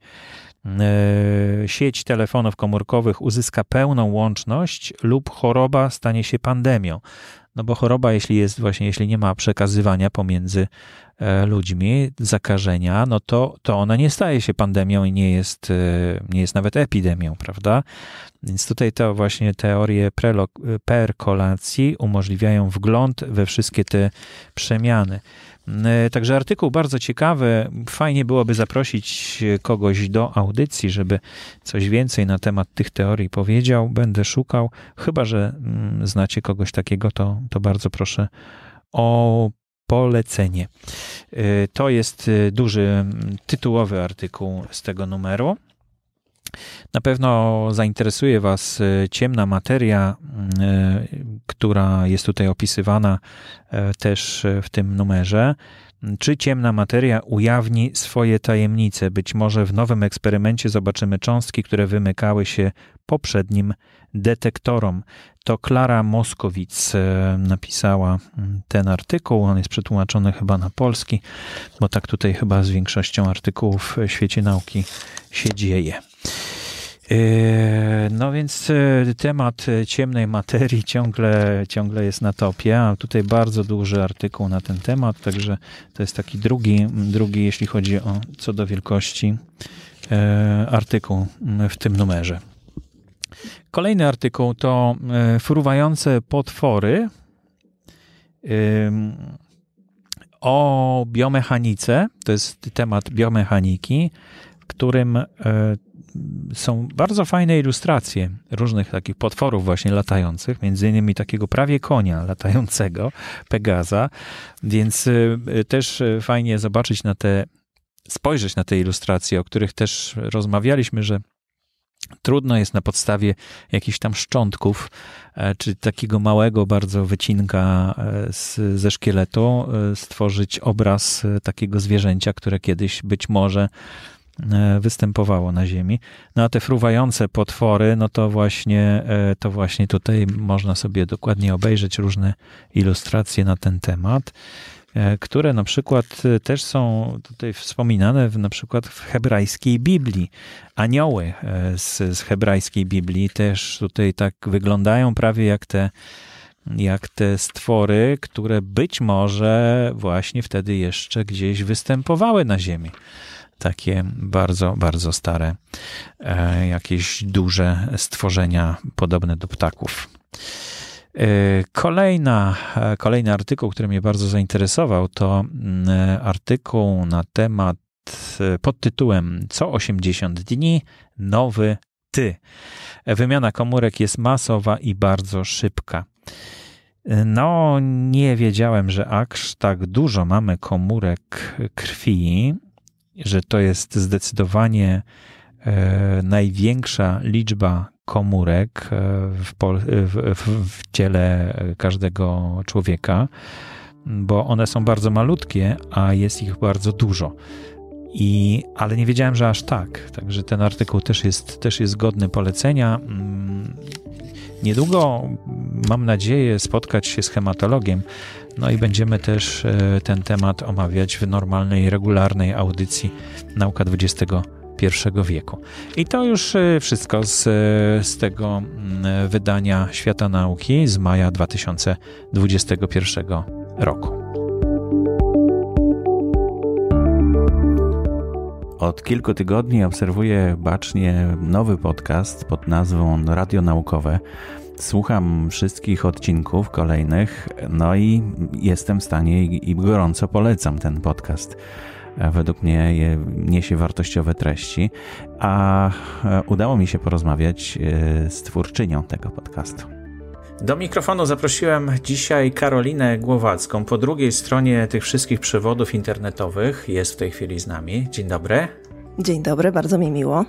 E, sieć telefonów komórkowych uzyska pełną łączność lub choroba stanie się pandemią. No bo choroba, jeśli jest właśnie, jeśli nie ma przekazywania pomiędzy e, ludźmi zakażenia, no to, to ona nie staje się pandemią i nie jest, e, nie jest nawet epidemią, prawda? Więc tutaj to właśnie teorie perkolacji umożliwiają wgląd we wszystkie te przemiany. E, także artykuł bardzo ciekawy. Fajnie byłoby zaprosić kogoś do audycji, żeby coś więcej na temat tych teorii powiedział. Będę szukał. Chyba, że mm, znacie kogoś takiego, to, to bardzo proszę o polecenie. E, to jest e, duży tytułowy artykuł z tego numeru. Na pewno zainteresuje Was e, ciemna materia, e, która jest tutaj opisywana e, też w tym numerze. Czy ciemna materia ujawni swoje tajemnice? Być może w nowym eksperymencie zobaczymy cząstki, które wymykały się poprzednim detektorom. To Klara Moskowic napisała ten artykuł. On jest przetłumaczony chyba na polski, bo tak tutaj chyba z większością artykułów w świecie nauki się dzieje. E, no więc e, temat ciemnej materii [laughs] ciągle, ciągle jest na topie, a tutaj bardzo duży artykuł na ten temat, także to jest taki drugi, drugi jeśli chodzi o co do wielkości e, artykuł w tym numerze. Kolejny artykuł to fruwające potwory o biomechanice. To jest temat biomechaniki, którym są bardzo fajne ilustracje różnych takich potworów właśnie latających, między innymi takiego prawie konia latającego, [laughs] Pegaza, więc y, też fajnie zobaczyć na te, spojrzeć na te ilustracje, o których też rozmawialiśmy, że Trudno jest na podstawie jakichś tam szczątków, e, czy takiego małego bardzo wycinka e, z, ze szkieletu, e, stworzyć obraz takiego zwierzęcia, które kiedyś być może E, występowało na Ziemi. No a te fruwające potwory, no to właśnie, e, to właśnie tutaj można sobie dokładnie obejrzeć różne ilustracje na ten temat, e, które na przykład też są tutaj wspominane w, na przykład w hebrajskiej Biblii. Anioły z, z hebrajskiej Biblii też tutaj tak wyglądają prawie jak te jak te stwory, które być może właśnie wtedy jeszcze gdzieś występowały na Ziemi takie bardzo, bardzo stare, e, jakieś duże stworzenia podobne do ptaków. E, kolejna, e, kolejny artykuł, który mnie bardzo zainteresował, to mm, artykuł na temat pod tytułem Co 80 dni nowy ty. Wymiana komórek jest masowa i bardzo szybka. No, nie wiedziałem, że aż tak dużo mamy komórek krwi, że to jest zdecydowanie e, największa liczba komórek e, w, w, w ciele każdego człowieka, bo one są bardzo malutkie, a jest ich bardzo dużo. I, ale nie wiedziałem, że aż tak. Także ten artykuł też jest, też jest godny polecenia. Mm, niedługo mam nadzieję spotkać się z hematologiem, no i będziemy też e, ten temat omawiać w normalnej, regularnej audycji Nauka XXI wieku. I to już e, wszystko z, e, z tego wydania Świata Nauki z maja 2021 roku. Od kilku tygodni obserwuję bacznie nowy podcast pod nazwą Radio Naukowe. Słucham wszystkich odcinków kolejnych, no i jestem w stanie i gorąco polecam ten podcast. Według mnie niesie wartościowe treści, a e, udało mi się porozmawiać e, z twórczynią tego podcastu. Do mikrofonu zaprosiłem dzisiaj Karolinę Głowacką. Po drugiej stronie tych wszystkich przewodów internetowych jest w tej chwili z nami. Dzień dobry. Dzień dobry, bardzo mi miło.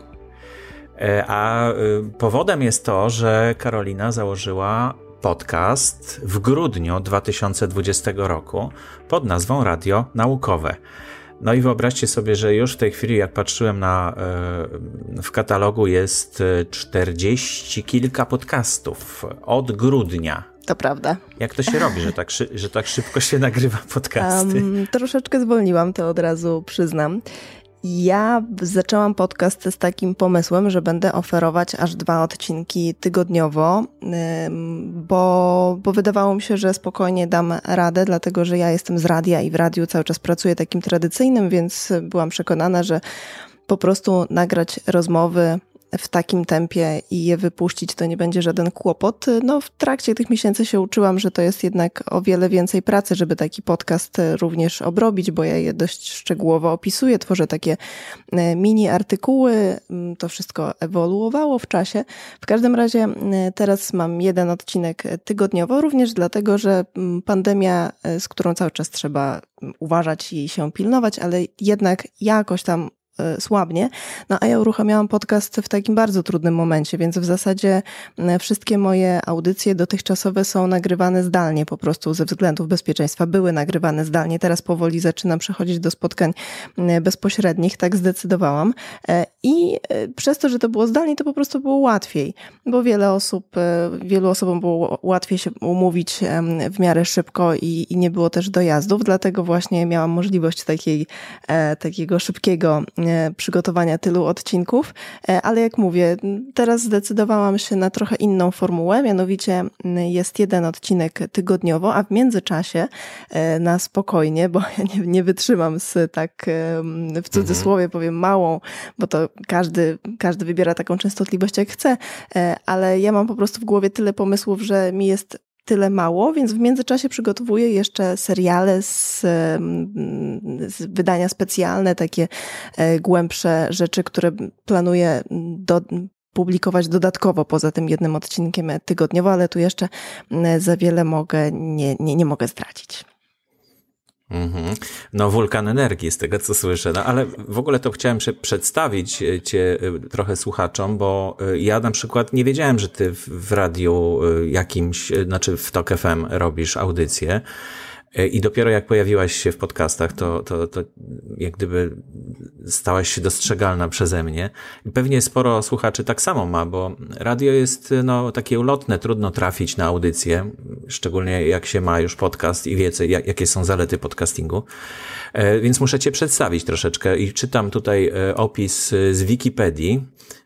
E, a y, powodem jest to, że Karolina założyła podcast w grudniu 2020 roku pod nazwą Radio Naukowe. No i wyobraźcie sobie, że już w tej chwili, jak patrzyłem na, e, w katalogu, jest 40 kilka podcastów od grudnia. To prawda. Jak to się robi, że tak, że tak szybko się nagrywa podcasty? Um, troszeczkę zwolniłam, to od razu przyznam. Ja zaczęłam podcast z takim pomysłem, że będę oferować aż dwa odcinki tygodniowo, bo, bo wydawało mi się, że spokojnie dam radę, dlatego że ja jestem z radia i w radiu cały czas pracuję takim tradycyjnym, więc byłam przekonana, że po prostu nagrać rozmowy w takim tempie i je wypuścić, to nie będzie żaden kłopot. No, w trakcie tych miesięcy się uczyłam, że to jest jednak o wiele więcej pracy, żeby taki podcast również obrobić, bo ja je dość szczegółowo opisuję, tworzę takie e, mini artykuły. Mm, to wszystko ewoluowało w czasie. W każdym razie teraz mam jeden odcinek tygodniowo, również dlatego, że mm, pandemia, e, z którą cały czas trzeba mm, uważać i się pilnować, ale jednak jakoś tam E, słabnie. No a ja uruchamiałam podcast w takim bardzo trudnym momencie, więc w zasadzie wszystkie moje audycje dotychczasowe są nagrywane zdalnie po prostu ze względów bezpieczeństwa. Były nagrywane zdalnie, teraz powoli zaczynam przechodzić do spotkań bezpośrednich, tak zdecydowałam. E, I e, przez to, że to było zdalnie, to po prostu było łatwiej, bo wiele osób, wielu osobom było łatwiej się umówić w miarę szybko i, i nie było też dojazdów, dlatego właśnie miałam możliwość takiej, takiego szybkiego przygotowania tylu odcinków, e, ale jak mówię, teraz zdecydowałam się na trochę inną formułę, mianowicie jest jeden odcinek tygodniowo, a w międzyczasie e, na spokojnie, bo ja nie, nie wytrzymam z tak w cudzysłowie powiem małą, bo to każdy, każdy wybiera taką częstotliwość jak chce, e, ale ja mam po prostu w głowie tyle pomysłów, że mi jest tyle mało, więc w międzyczasie przygotowuję jeszcze seriale z, z, wydania specjalne, takie e, głębsze rzeczy, które planuję do, publikować dodatkowo poza tym jednym odcinkiem tygodniowo, ale tu jeszcze za wiele mogę, nie, nie, nie mogę zdradzić. Mhm. No, wulkan energii, z tego co słyszę. No, ale w ogóle to chciałem przedstawić e, Cię e, trochę słuchaczom, bo e, ja na przykład nie wiedziałem, że Ty w radiu jakimś, znaczy w TOK FM robisz audycję. I dopiero jak pojawiłaś się w podcastach, to, to, to jak gdyby stałaś się dostrzegalna przeze mnie. Pewnie sporo słuchaczy tak samo ma, bo radio jest no, takie ulotne, trudno trafić na audycję, szczególnie jak się ma już podcast i wie, jakie są zalety podcastingu. E, więc muszę Cię przedstawić troszeczkę i czytam tutaj e, opis z Wikipedii.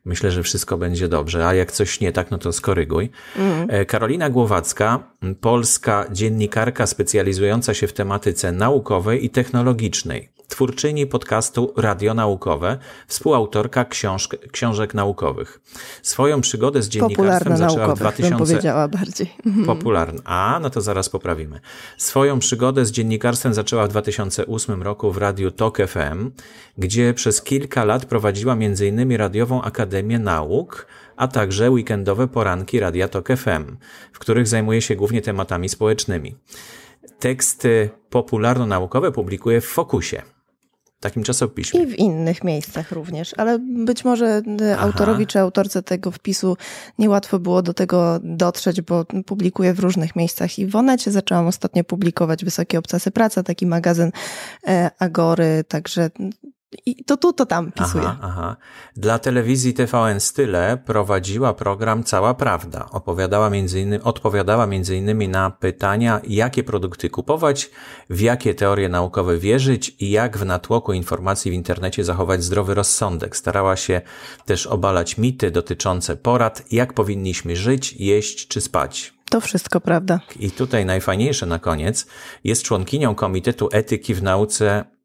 Myślę, że wszystko będzie dobrze, a jak coś nie tak, no to skoryguj. Mm. Karolina Głowacka, polska dziennikarka specjalizująca się w tematyce naukowej i technologicznej twórczyni podcastu Radionaukowe, współautorka książk, książek naukowych. Swoją przygodę z dziennikarstwem zaczęła w 2000... bym powiedziała bardziej. Mhm. Popularna. A, no to zaraz poprawimy. Swoją przygodę z dziennikarstwem zaczęła w 2008 roku w radiu TOK FM, gdzie przez kilka lat prowadziła m.in. Radiową Akademię Nauk, a także weekendowe poranki Radia TOK FM, w których zajmuje się głównie tematami społecznymi. Teksty popularno-naukowe publikuje w Fokusie takim czasopiśmie. I w innych miejscach również, ale być może e, Aha. autorowi czy autorce tego wpisu niełatwo było do tego dotrzeć, bo publikuję w różnych miejscach i w Onecie zaczęłam ostatnio publikować Wysokie Obcasy Praca, taki magazyn e, Agory, także i to tu, to tam pisuje. Aha, aha. Dla telewizji TVN Style prowadziła program Cała Prawda. Opowiadała między innymi, odpowiadała między innymi na pytania, jakie produkty kupować, w jakie teorie naukowe wierzyć i jak w natłoku informacji w internecie zachować zdrowy rozsądek. Starała się też obalać mity dotyczące porad, jak powinniśmy żyć, jeść czy spać. To wszystko prawda. I tutaj najfajniejsze na koniec jest członkinią Komitetu Etyki w Nauce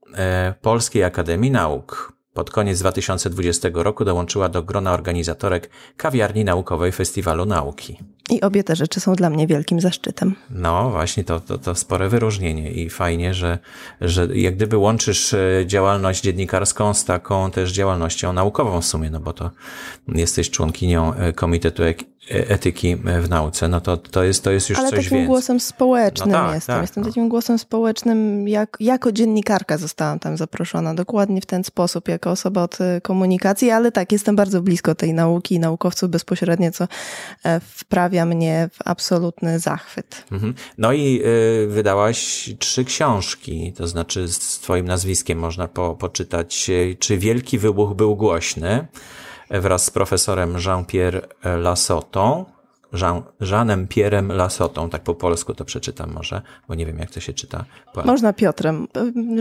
Polskiej Akademii Nauk. Pod koniec 2020 roku dołączyła do grona organizatorek kawiarni naukowej Festiwalu Nauki. I obie te rzeczy są dla mnie wielkim zaszczytem. No właśnie, to, to, to spore wyróżnienie i fajnie, że, że jak gdyby łączysz e, działalność dziennikarską z taką też działalnością naukową w sumie, no bo to jesteś członkinią e, Komitetu E, etyki w nauce, no to, to, jest, to jest już Ale coś takim więcej. głosem społecznym no tak, jestem. Tak, jestem no. takim głosem społecznym, jak, jako dziennikarka zostałam tam zaproszona, dokładnie w ten sposób, jako osoba od e, komunikacji, ale tak, jestem bardzo blisko tej nauki i naukowców bezpośrednio, co e, wprawia mnie w absolutny zachwyt. Mhm. No i y, wydałaś trzy książki, to znaczy z twoim nazwiskiem można po, poczytać, czy Wielki Wybuch był głośny, wraz z profesorem Jean-Pierre Lassotą. Jean, Jeanem Pierrem Lasotą, tak po polsku to przeczytam może, bo nie wiem jak to się czyta. Można Piotrem.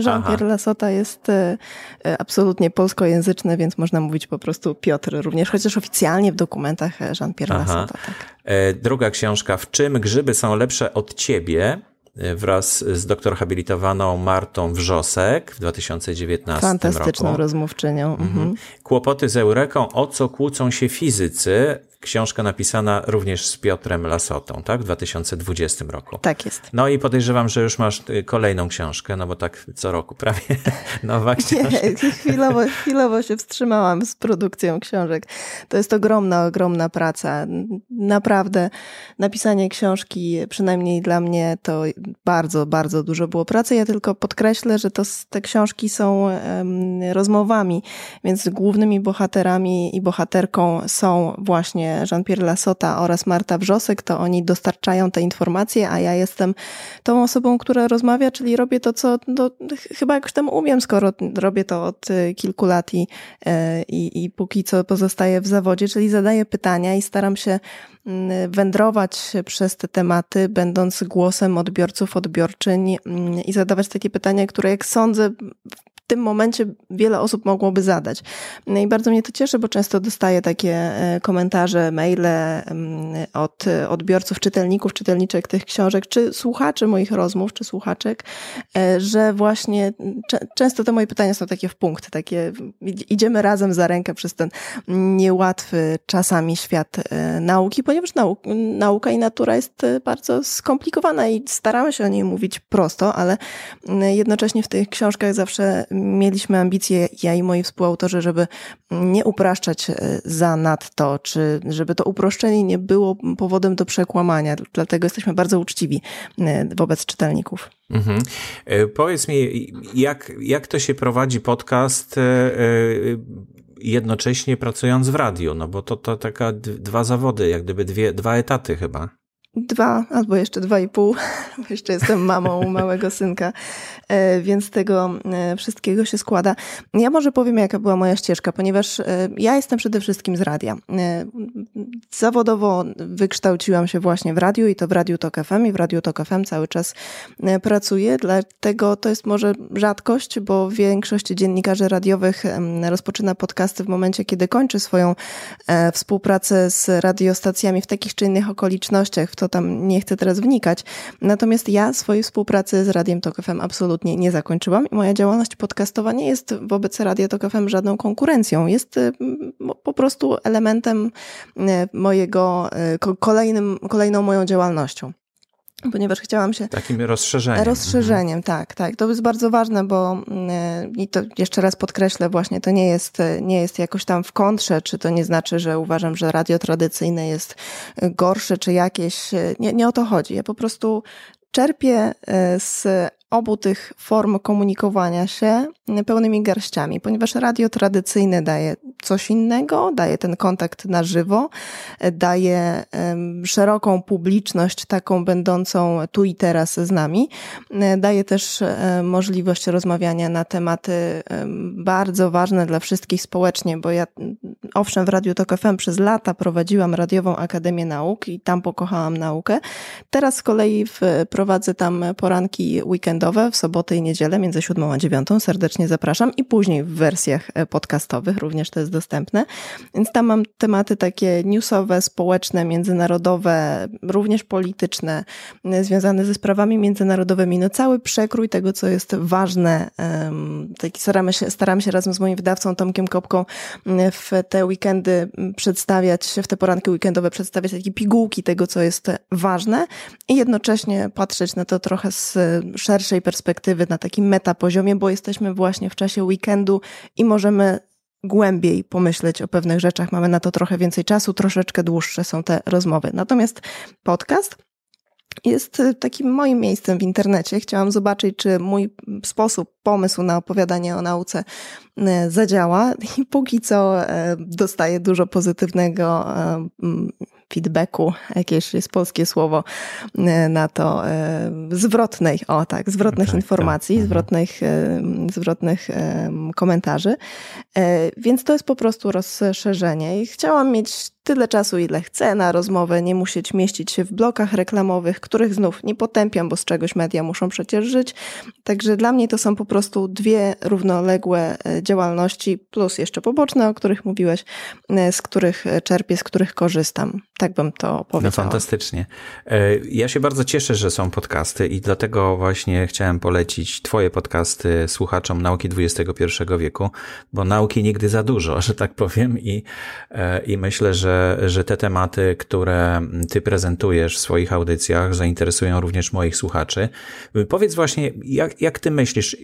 Jean-Pierre Lasota jest e, e, absolutnie polskojęzyczny, więc można mówić po prostu Piotr również, chociaż oficjalnie w dokumentach Jean-Pierre Lasota. Tak. Druga książka, W czym grzyby są lepsze od ciebie? Wraz z doktor habilitowaną Martą Wrzosek w 2019 Fantastyczną roku. rozmówczynią. Mhm. mhm. Kłopoty z Eureką, o co kłócą się fizycy książka napisana również z Piotrem Lasotą, tak? W 2020 roku. Tak jest. No i podejrzewam, że już masz y, kolejną książkę, no bo tak co roku prawie [laughs] nowa książka. Nie, chwilowo, chwilowo się wstrzymałam z produkcją książek. To jest ogromna, ogromna praca. Naprawdę napisanie książki, przynajmniej dla mnie, to bardzo, bardzo dużo było pracy. Ja tylko podkreślę, że to, te książki są um, rozmowami, więc głównymi bohaterami i bohaterką są właśnie Jean-Pierre Lasota oraz Marta Wrzosek, to oni dostarczają te informacje, a ja jestem tą osobą, która rozmawia, czyli robię to, co no, chyba jakoś tam umiem, skoro robię to od y, kilku lat i, y, i, i póki co pozostaję w zawodzie, czyli zadaję pytania i staram się mm, wędrować przez te tematy, będąc głosem odbiorców, odbiorczyń mm, i zadawać takie pytania, które jak sądzę w tym momencie wiele osób mogłoby zadać. No i bardzo mnie to cieszy, bo często dostaję takie e, komentarze, maile mm, od odbiorców, czytelników, czytelniczek tych książek, czy słuchaczy moich rozmów, czy słuchaczek, e, że właśnie często te moje pytania są takie w punkt, takie idziemy razem za rękę przez ten niełatwy czasami świat e, nauki, ponieważ nauka i natura jest bardzo skomplikowana i staramy się o niej mówić prosto, ale jednocześnie w tych książkach zawsze mieliśmy ambicje, ja i moi współautorzy, żeby nie upraszczać e, za nadto, czy żeby to uproszczenie nie było powodem do przekłamania. Dlatego jesteśmy bardzo uczciwi e, wobec czytelników. Mhm. E, powiedz mi, jak, jak to się prowadzi podcast jednocześnie pracując w radiu? No bo to, to taka dwa zawody, jak gdyby dwie, dwa etaty chyba dwa albo jeszcze dwa i pół, [laughs] bo jeszcze jestem mamą małego synka, więc tego e, wszystkiego się składa. Ja może powiem, jaka była moja ścieżka, ponieważ e, ja jestem przede wszystkim z radia. Zawodowo wykształciłam się właśnie w radiu i to w Radiu Tok FM i w Radiu Tok FM cały czas pracuję, dlatego to jest może rzadkość, bo większość dziennikarzy radiowych rozpoczyna podcasty w momencie, kiedy kończy swoją współpracę z radiostacjami w takich czy innych okolicznościach, w to tam nie chcę teraz wnikać. Natomiast ja swojej współpracy z Radiem Tok FM absolutnie nie zakończyłam i moja działalność podcastowa nie jest wobec Radia Tok FM żadną konkurencją. Jest y, po prostu elementem y, mojego, y, kolejnym, kolejną moją działalnością ponieważ chciałam się. Takim rozszerzeniem. Rozszerzeniem, mhm. tak, tak. To jest bardzo ważne, bo i to jeszcze raz podkreślę, właśnie to nie jest, nie jest jakoś tam w kontrze, czy to nie znaczy, że uważam, że radio tradycyjne jest gorsze, czy jakieś. Nie, nie o to chodzi. Ja po prostu czerpię z obu tych form komunikowania się pełnymi garściami, ponieważ radio tradycyjne daje coś innego, daje ten kontakt na żywo, daje szeroką publiczność, taką będącą tu i teraz z nami, daje też możliwość rozmawiania na tematy bardzo ważne dla wszystkich społecznie, bo ja owszem w Radiu Tok FM przez lata prowadziłam Radiową Akademię Nauk i tam pokochałam naukę. Teraz z kolei prowadzę tam poranki weekendowe w sobotę i niedzielę między 7 a 9. Serdecznie zapraszam i później w wersjach e, podcastowych również to jest dostępne. Więc tam mam tematy takie newsowe, społeczne, międzynarodowe, również polityczne, e, związane ze sprawami międzynarodowymi. No cały przekrój tego, co jest ważne. Taki staramy się, staramy się razem z moim wydawcą Tomkiem Kopką w te weekendy przedstawiać, w te poranki weekendowe przedstawiać takie pigułki tego, co jest ważne i jednocześnie patrzeć na to trochę z szerszej perspektywy, na takim metapoziomie, bo jesteśmy właśnie w czasie weekendu i możemy głębiej pomyśleć o pewnych rzeczach. Mamy na to trochę więcej czasu, troszeczkę dłuższe są te rozmowy. Natomiast podcast jest takim moim miejscem w internecie. Chciałam zobaczyć, czy mój sposób, pomysł na opowiadanie o nauce e, zadziała i póki co e, dostaję dużo pozytywnego e, feedbacku, jakieś jest polskie słowo e, na to, e, zwrotnej, o tak, zwrotnych tak, informacji, tak. zwrotnych, e, zwrotnych komentarzy. Więc to jest po prostu rozszerzenie i chciałam mieć tyle czasu, ile chcę na rozmowę, nie musieć mieścić się w blokach reklamowych, których znów nie potępiam, bo z czegoś media muszą przecież żyć. Także dla mnie to są po prostu dwie równoległe e, działalności, plus jeszcze poboczne, o których mówiłeś, e, z których czerpię, z których korzystam. Tak bym to powiedziała. No fantastycznie. E, ja się bardzo cieszę, że są podcasty i dlatego właśnie chciałem polecić Twoje podcasty słuchaczom nauki XXI wieku, bo nauki nigdy za dużo, [laughs] że tak powiem, i, i myślę, że że, te tematy, które ty prezentujesz w swoich audycjach, zainteresują również moich słuchaczy. Powiedz właśnie, jak, jak ty myślisz,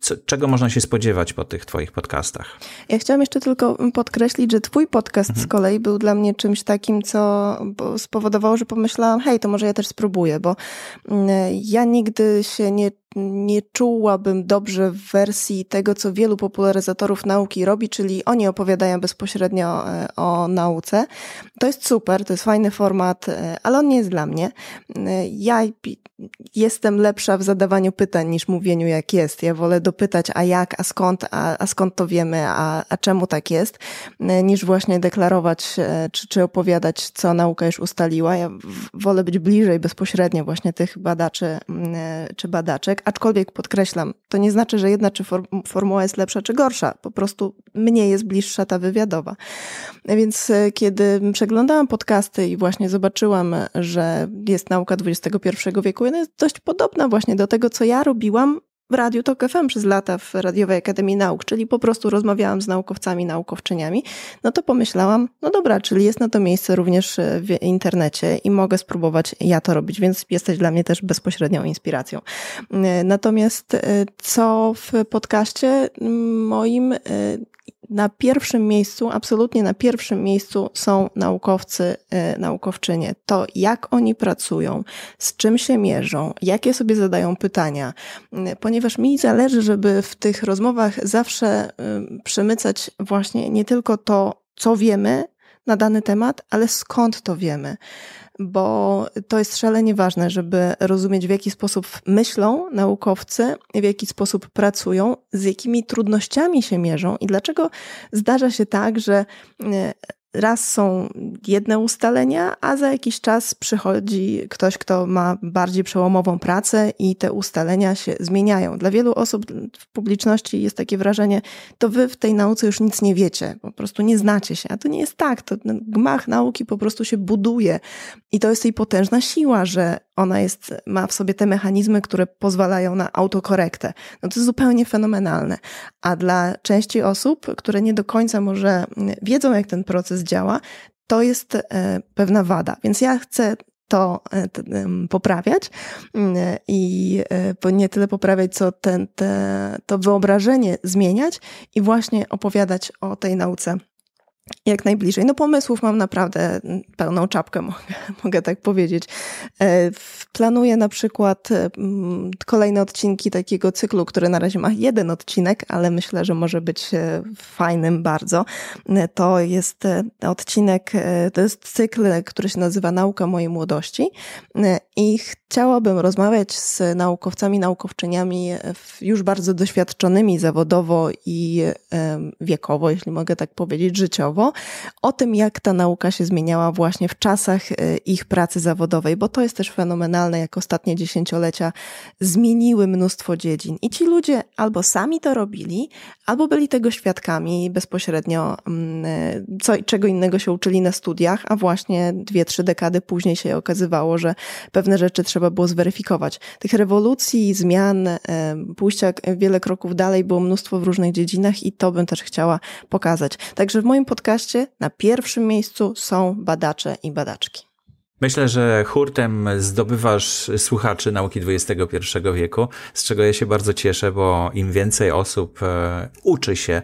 co, czego można się spodziewać po tych twoich podcastach? Ja chciałam jeszcze tylko podkreślić, że twój podcast mhm. z kolei był dla mnie czymś takim, co spowodowało, że pomyślałam, hej, to może ja też spróbuję, bo mm, ja nigdy się nie nie czułabym dobrze w wersji tego, co wielu popularyzatorów nauki robi, czyli oni opowiadają bezpośrednio e, o nauce. To jest super, to jest fajny format, e, ale on nie jest dla mnie. E, ja jestem lepsza w zadawaniu pytań niż mówieniu jak jest. Ja wolę dopytać, a jak, a skąd, a, a skąd to wiemy, a, a czemu tak jest, niż właśnie deklarować czy, czy opowiadać, co nauka już ustaliła. Ja wolę być bliżej bezpośrednio właśnie tych badaczy czy badaczek aczkolwiek podkreślam, to nie znaczy, że jedna czy formuła jest lepsza czy gorsza, po prostu mnie jest bliższa ta wywiadowa. Więc e, kiedy przeglądałam podcasty i właśnie zobaczyłam, że jest nauka XXI wieku, ona jest dość podobna właśnie do tego, co ja robiłam w Radiu Tok FM przez lata w Radiowej Akademii Nauk, czyli po prostu rozmawiałam z naukowcami, naukowczyniami, no to pomyślałam, no dobra, czyli jest na to miejsce również w internecie i mogę spróbować ja to robić, więc jesteś dla mnie też bezpośrednią inspiracją. Natomiast e, co w podcaście moim e, na pierwszym miejscu, absolutnie na pierwszym miejscu są naukowcy, e, naukowczynie. To, jak oni pracują, z czym się mierzą, jakie sobie zadają pytania, ponieważ mi zależy, żeby w tych rozmowach zawsze e, przemycać właśnie nie tylko to, co wiemy na dany temat, ale skąd to wiemy? Bo to jest szalenie ważne, żeby rozumieć, w jaki sposób myślą naukowcy, w jaki sposób pracują, z jakimi trudnościami się mierzą i dlaczego zdarza się tak, że e, raz są jedne ustalenia, a za jakiś czas przychodzi ktoś, kto ma bardziej przełomową pracę i te ustalenia się zmieniają. Dla wielu osób w publiczności jest takie wrażenie, to wy w tej nauce już nic nie wiecie, po prostu nie znacie się. A to nie jest tak. To gmach nauki po prostu się buduje i to jest jej potężna siła, że ona jest, ma w sobie te mechanizmy, które pozwalają na autokorektę. No to jest zupełnie fenomenalne. A dla części osób, które nie do końca może wiedzą, jak ten proces działa, to jest e, pewna wada. Więc ja chcę to e, poprawiać mm, i e, nie tyle poprawiać, co ten, te, to wyobrażenie zmieniać i właśnie opowiadać o tej nauce jak najbliżej. No pomysłów mam naprawdę pełną czapkę, [laughs] mogę, mogę tak powiedzieć. E, planuję na przykład e, kolejne odcinki takiego cyklu, który na razie ma jeden odcinek, ale myślę, że może być e, fajnym bardzo. To jest odcinek, to jest cykl, który się nazywa Nauka mojej młodości i chciałabym rozmawiać z naukowcami, naukowczyniami już bardzo doświadczonymi zawodowo i wiekowo, jeśli mogę tak powiedzieć, życiowo o tym, jak ta nauka się zmieniała właśnie w czasach e, ich pracy zawodowej, bo to jest też fenomenalne, jak ostatnie dziesięciolecia zmieniły mnóstwo dziedzin. I ci ludzie albo sami to robili, albo byli tego świadkami bezpośrednio, mm, e, co, czego innego się uczyli na studiach, a właśnie dwie, trzy dekady później się okazywało, że pewne rzeczy trzeba było zweryfikować. Tych rewolucji, zmian, e, pójścia wiele kroków dalej było mnóstwo w różnych dziedzinach i to bym też chciała pokazać. Także w moim podcastie podcaście na pierwszym miejscu są badacze i badaczki. Myślę, że hurtem zdobywasz słuchaczy nauki XXI wieku, z czego ja się bardzo cieszę, bo im więcej osób e, uczy się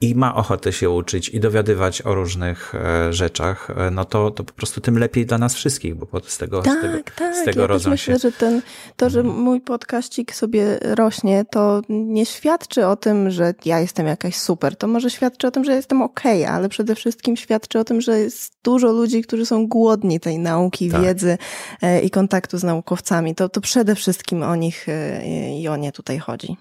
i ma ochotę się uczyć i dowiadywać o różnych e, rzeczach, e, no to, to po prostu tym lepiej dla nas wszystkich, bo z tego, tak, z tego, tak. z tego ja rodzą myślę, się. że ten, to, że mhm. mój podkaścik sobie rośnie, to nie świadczy o tym, że ja jestem jakaś super. To może świadczy o tym, że jestem okej, okay, ale przede wszystkim świadczy o tym, że jest dużo ludzi, którzy są głodni tej nauki, tak. wiedzy e, i kontaktu z naukowcami. To, to przede wszystkim o nich i o nie tutaj chodzi.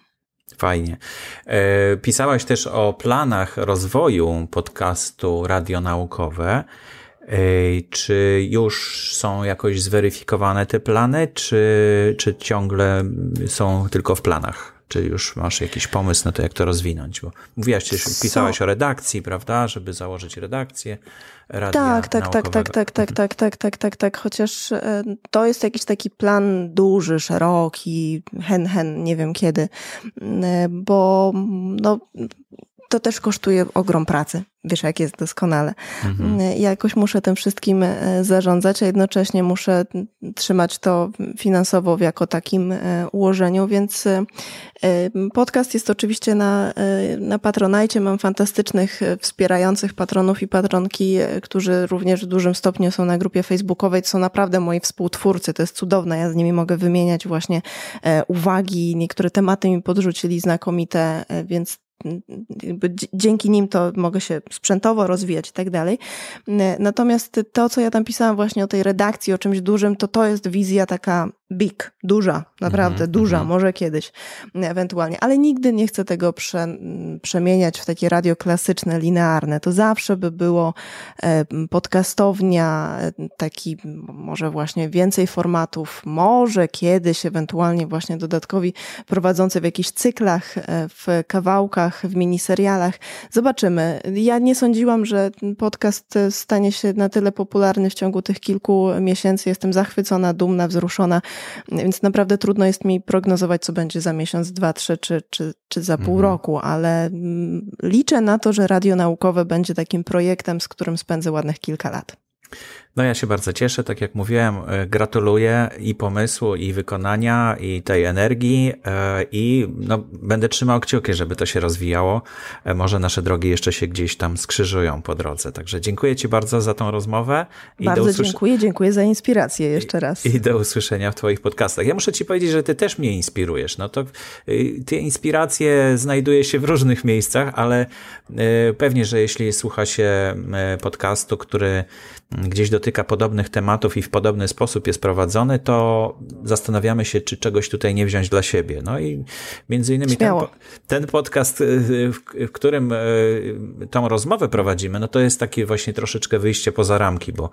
Fajnie. E, pisałaś też o planach rozwoju podcastu radionaukowe. E, czy już są jakoś zweryfikowane te plany, czy, czy ciągle są tylko w planach? Czy już masz jakiś pomysł na to, jak to rozwinąć? Bo mówiłaś, że pisałaś o redakcji, prawda, żeby założyć redakcję radia tak, tak, tak, tak, tak, tak, tak, tak, tak, tak, tak, chociaż to jest jakiś taki plan duży, szeroki, hen, hen, nie wiem kiedy, bo no, to też kosztuje ogrom pracy. Wiesz, jak jest doskonale. Mhm. Ja jakoś muszę tym wszystkim e, zarządzać, a jednocześnie muszę trzymać to finansowo w jako takim e, ułożeniu, więc e, podcast jest oczywiście na, na Patronajcie. Mam fantastycznych wspierających patronów i patronki, którzy również w dużym stopniu są na grupie facebookowej. To są naprawdę moi współtwórcy. To jest cudowne. Ja z nimi mogę wymieniać właśnie uwagi. Niektóre tematy mi podrzucili znakomite, więc dzięki nim to mogę się sprzętowo rozwijać i tak dalej. Natomiast to, co ja tam pisałam właśnie o tej redakcji, o czymś dużym, to to jest wizja taka big, duża, naprawdę mm-hmm, duża, mm-hmm. może kiedyś ewentualnie, ale nigdy nie chcę tego prze, przemieniać w takie radio klasyczne, linearne. To zawsze by było e, podcastownia, taki może właśnie więcej formatów, może kiedyś ewentualnie właśnie dodatkowi prowadzący w jakichś cyklach, e, w kawałkach, w miniserialach. Zobaczymy. Ja nie sądziłam, że podcast stanie się na tyle popularny w ciągu tych kilku miesięcy. Jestem zachwycona, dumna, wzruszona więc naprawdę trudno jest mi prognozować, co będzie za miesiąc, dwa, trzy czy, czy, czy za pół mhm. roku, ale mm, liczę na to, że radio naukowe będzie takim projektem, z którym spędzę ładnych kilka lat. No ja się bardzo cieszę, tak jak mówiłem, e, gratuluję i pomysłu, i wykonania, i tej energii e, i no, będę trzymał kciuki, żeby to się rozwijało. E, może nasze drogi jeszcze się gdzieś tam skrzyżują po drodze. Także dziękuję Ci bardzo za tą rozmowę. I bardzo usłysz... dziękuję, dziękuję za inspirację jeszcze raz. I, I do usłyszenia w Twoich podcastach. Ja muszę Ci powiedzieć, że Ty też mnie inspirujesz. No to te inspiracje znajduje się w różnych miejscach, ale pewnie, że jeśli słucha się podcastu, który gdzieś dotyka podobnych tematów i w podobny sposób jest prowadzony, to zastanawiamy się, czy czegoś tutaj nie wziąć dla siebie. No i między innymi ten, ten, podcast, y, w, którym y, tą rozmowę prowadzimy, no to jest takie właśnie troszeczkę wyjście poza ramki, bo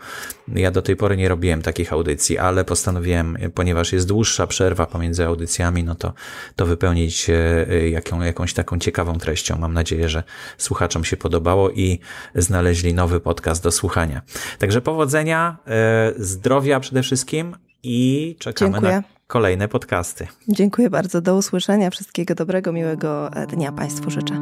ja do tej pory nie robiłem takich audycji, ale postanowiłem, ponieważ jest dłuższa przerwa pomiędzy audycjami, no to, to wypełnić y, jaką, jakąś taką ciekawą treścią. Mam nadzieję, że słuchaczom się podobało i znaleźli nowy podcast do słuchania. Także powodzenia, e, zdrowia przede wszystkim i czekamy Dziękuję. na kolejne podcasty. Dziękuję bardzo. Do usłyszenia. Wszystkiego dobrego, miłego dnia Państwu życzę.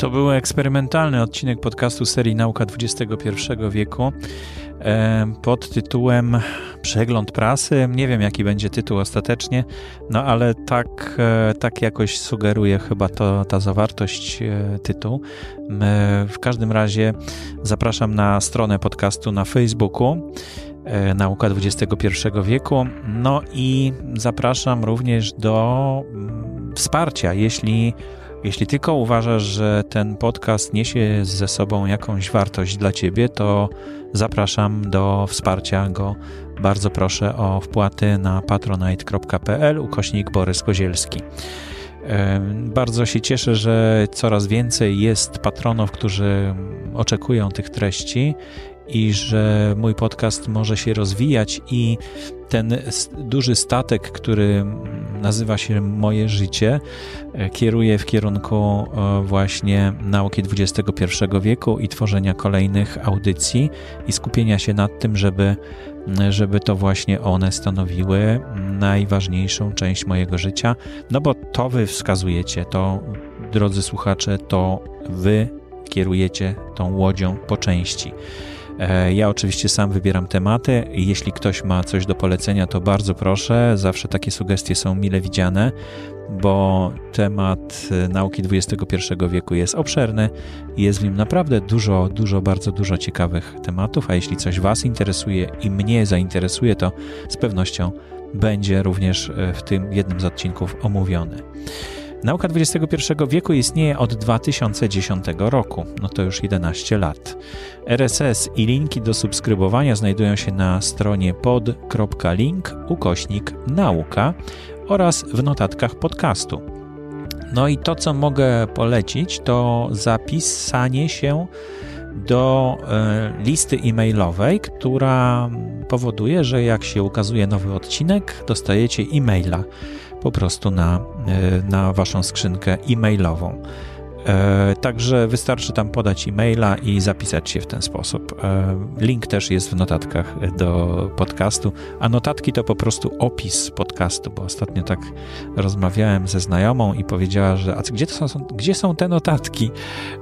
To był eksperymentalny odcinek podcastu serii Nauka XXI wieku pod tytułem Przegląd prasy. Nie wiem, jaki będzie tytuł ostatecznie, no ale tak, e, tak jakoś sugeruje chyba to, ta zawartość e, tytułu. W każdym razie zapraszam na stronę podcastu na Facebooku. E, Nauka XXI wieku. No i zapraszam również do mm, wsparcia, jeśli jeśli tylko uważasz, że ten podcast niesie ze sobą jakąś wartość dla ciebie, to zapraszam do wsparcia go. Bardzo proszę o wpłaty na patronite.pl ukośnik Borys Kozielski. Bardzo się cieszę, że coraz więcej jest patronów, którzy oczekują tych treści i że mój podcast może się rozwijać i ten duży statek, który nazywa się Moje Życie, e, kieruje w kierunku e, właśnie nauki XXI wieku i tworzenia kolejnych audycji i skupienia się nad tym, żeby, żeby to właśnie one stanowiły najważniejszą część mojego życia. No bo to wy wskazujecie, to drodzy słuchacze, to wy kierujecie tą łodzią po części. E, ja oczywiście sam wybieram tematy. Jeśli ktoś ma coś do polecenia, to bardzo proszę. Zawsze takie sugestie są mile widziane, bo temat e, nauki XXI wieku jest obszerny jest w nim naprawdę dużo, dużo, bardzo dużo ciekawych tematów. A jeśli coś Was interesuje i mnie zainteresuje, to z pewnością będzie również e, w tym jednym z odcinków omówiony. Nauka XXI wieku istnieje od 2010 roku, no to już 11 lat. RSS i linki do subskrybowania znajdują się na stronie pod.link ukośnik nauka oraz w notatkach podcastu. No i to, co mogę polecić, to zapisanie się do e, listy e-mailowej, która powoduje, że jak się ukazuje nowy odcinek, dostajecie e-maila po prostu na, e, na waszą skrzynkę e-mailową. E, także wystarczy tam podać e-maila i zapisać się w ten sposób. E, link też jest w notatkach do podcastu, a notatki to po prostu opis podcastu, bo ostatnio tak rozmawiałem ze znajomą i powiedziała, że a gdzie, to są, gdzie są te notatki?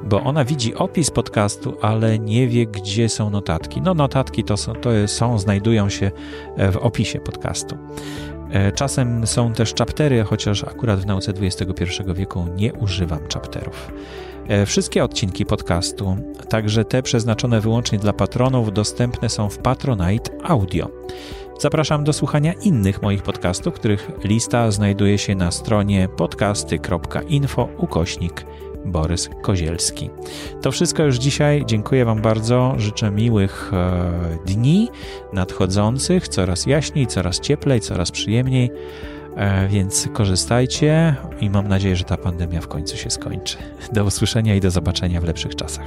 Bo ona widzi opis podcastu, ale nie wie, gdzie są notatki. No notatki to są, to są znajdują się w opisie podcastu. E, czasem są też chaptery, chociaż akurat w nauce XXI wieku nie używam chapterów. E, wszystkie odcinki podcastu, także te przeznaczone wyłącznie dla patronów, dostępne są w Patronite Audio. Zapraszam do słuchania innych moich podcastów, których lista znajduje się na stronie podcasty.info ukośnik Borys Kozielski. To wszystko już dzisiaj. Dziękuję Wam bardzo. Życzę miłych e, dni nadchodzących, coraz jaśniej, coraz cieplej, coraz przyjemniej. E, więc korzystajcie i mam nadzieję, że ta pandemia w końcu się skończy. Do usłyszenia i do zobaczenia w lepszych czasach.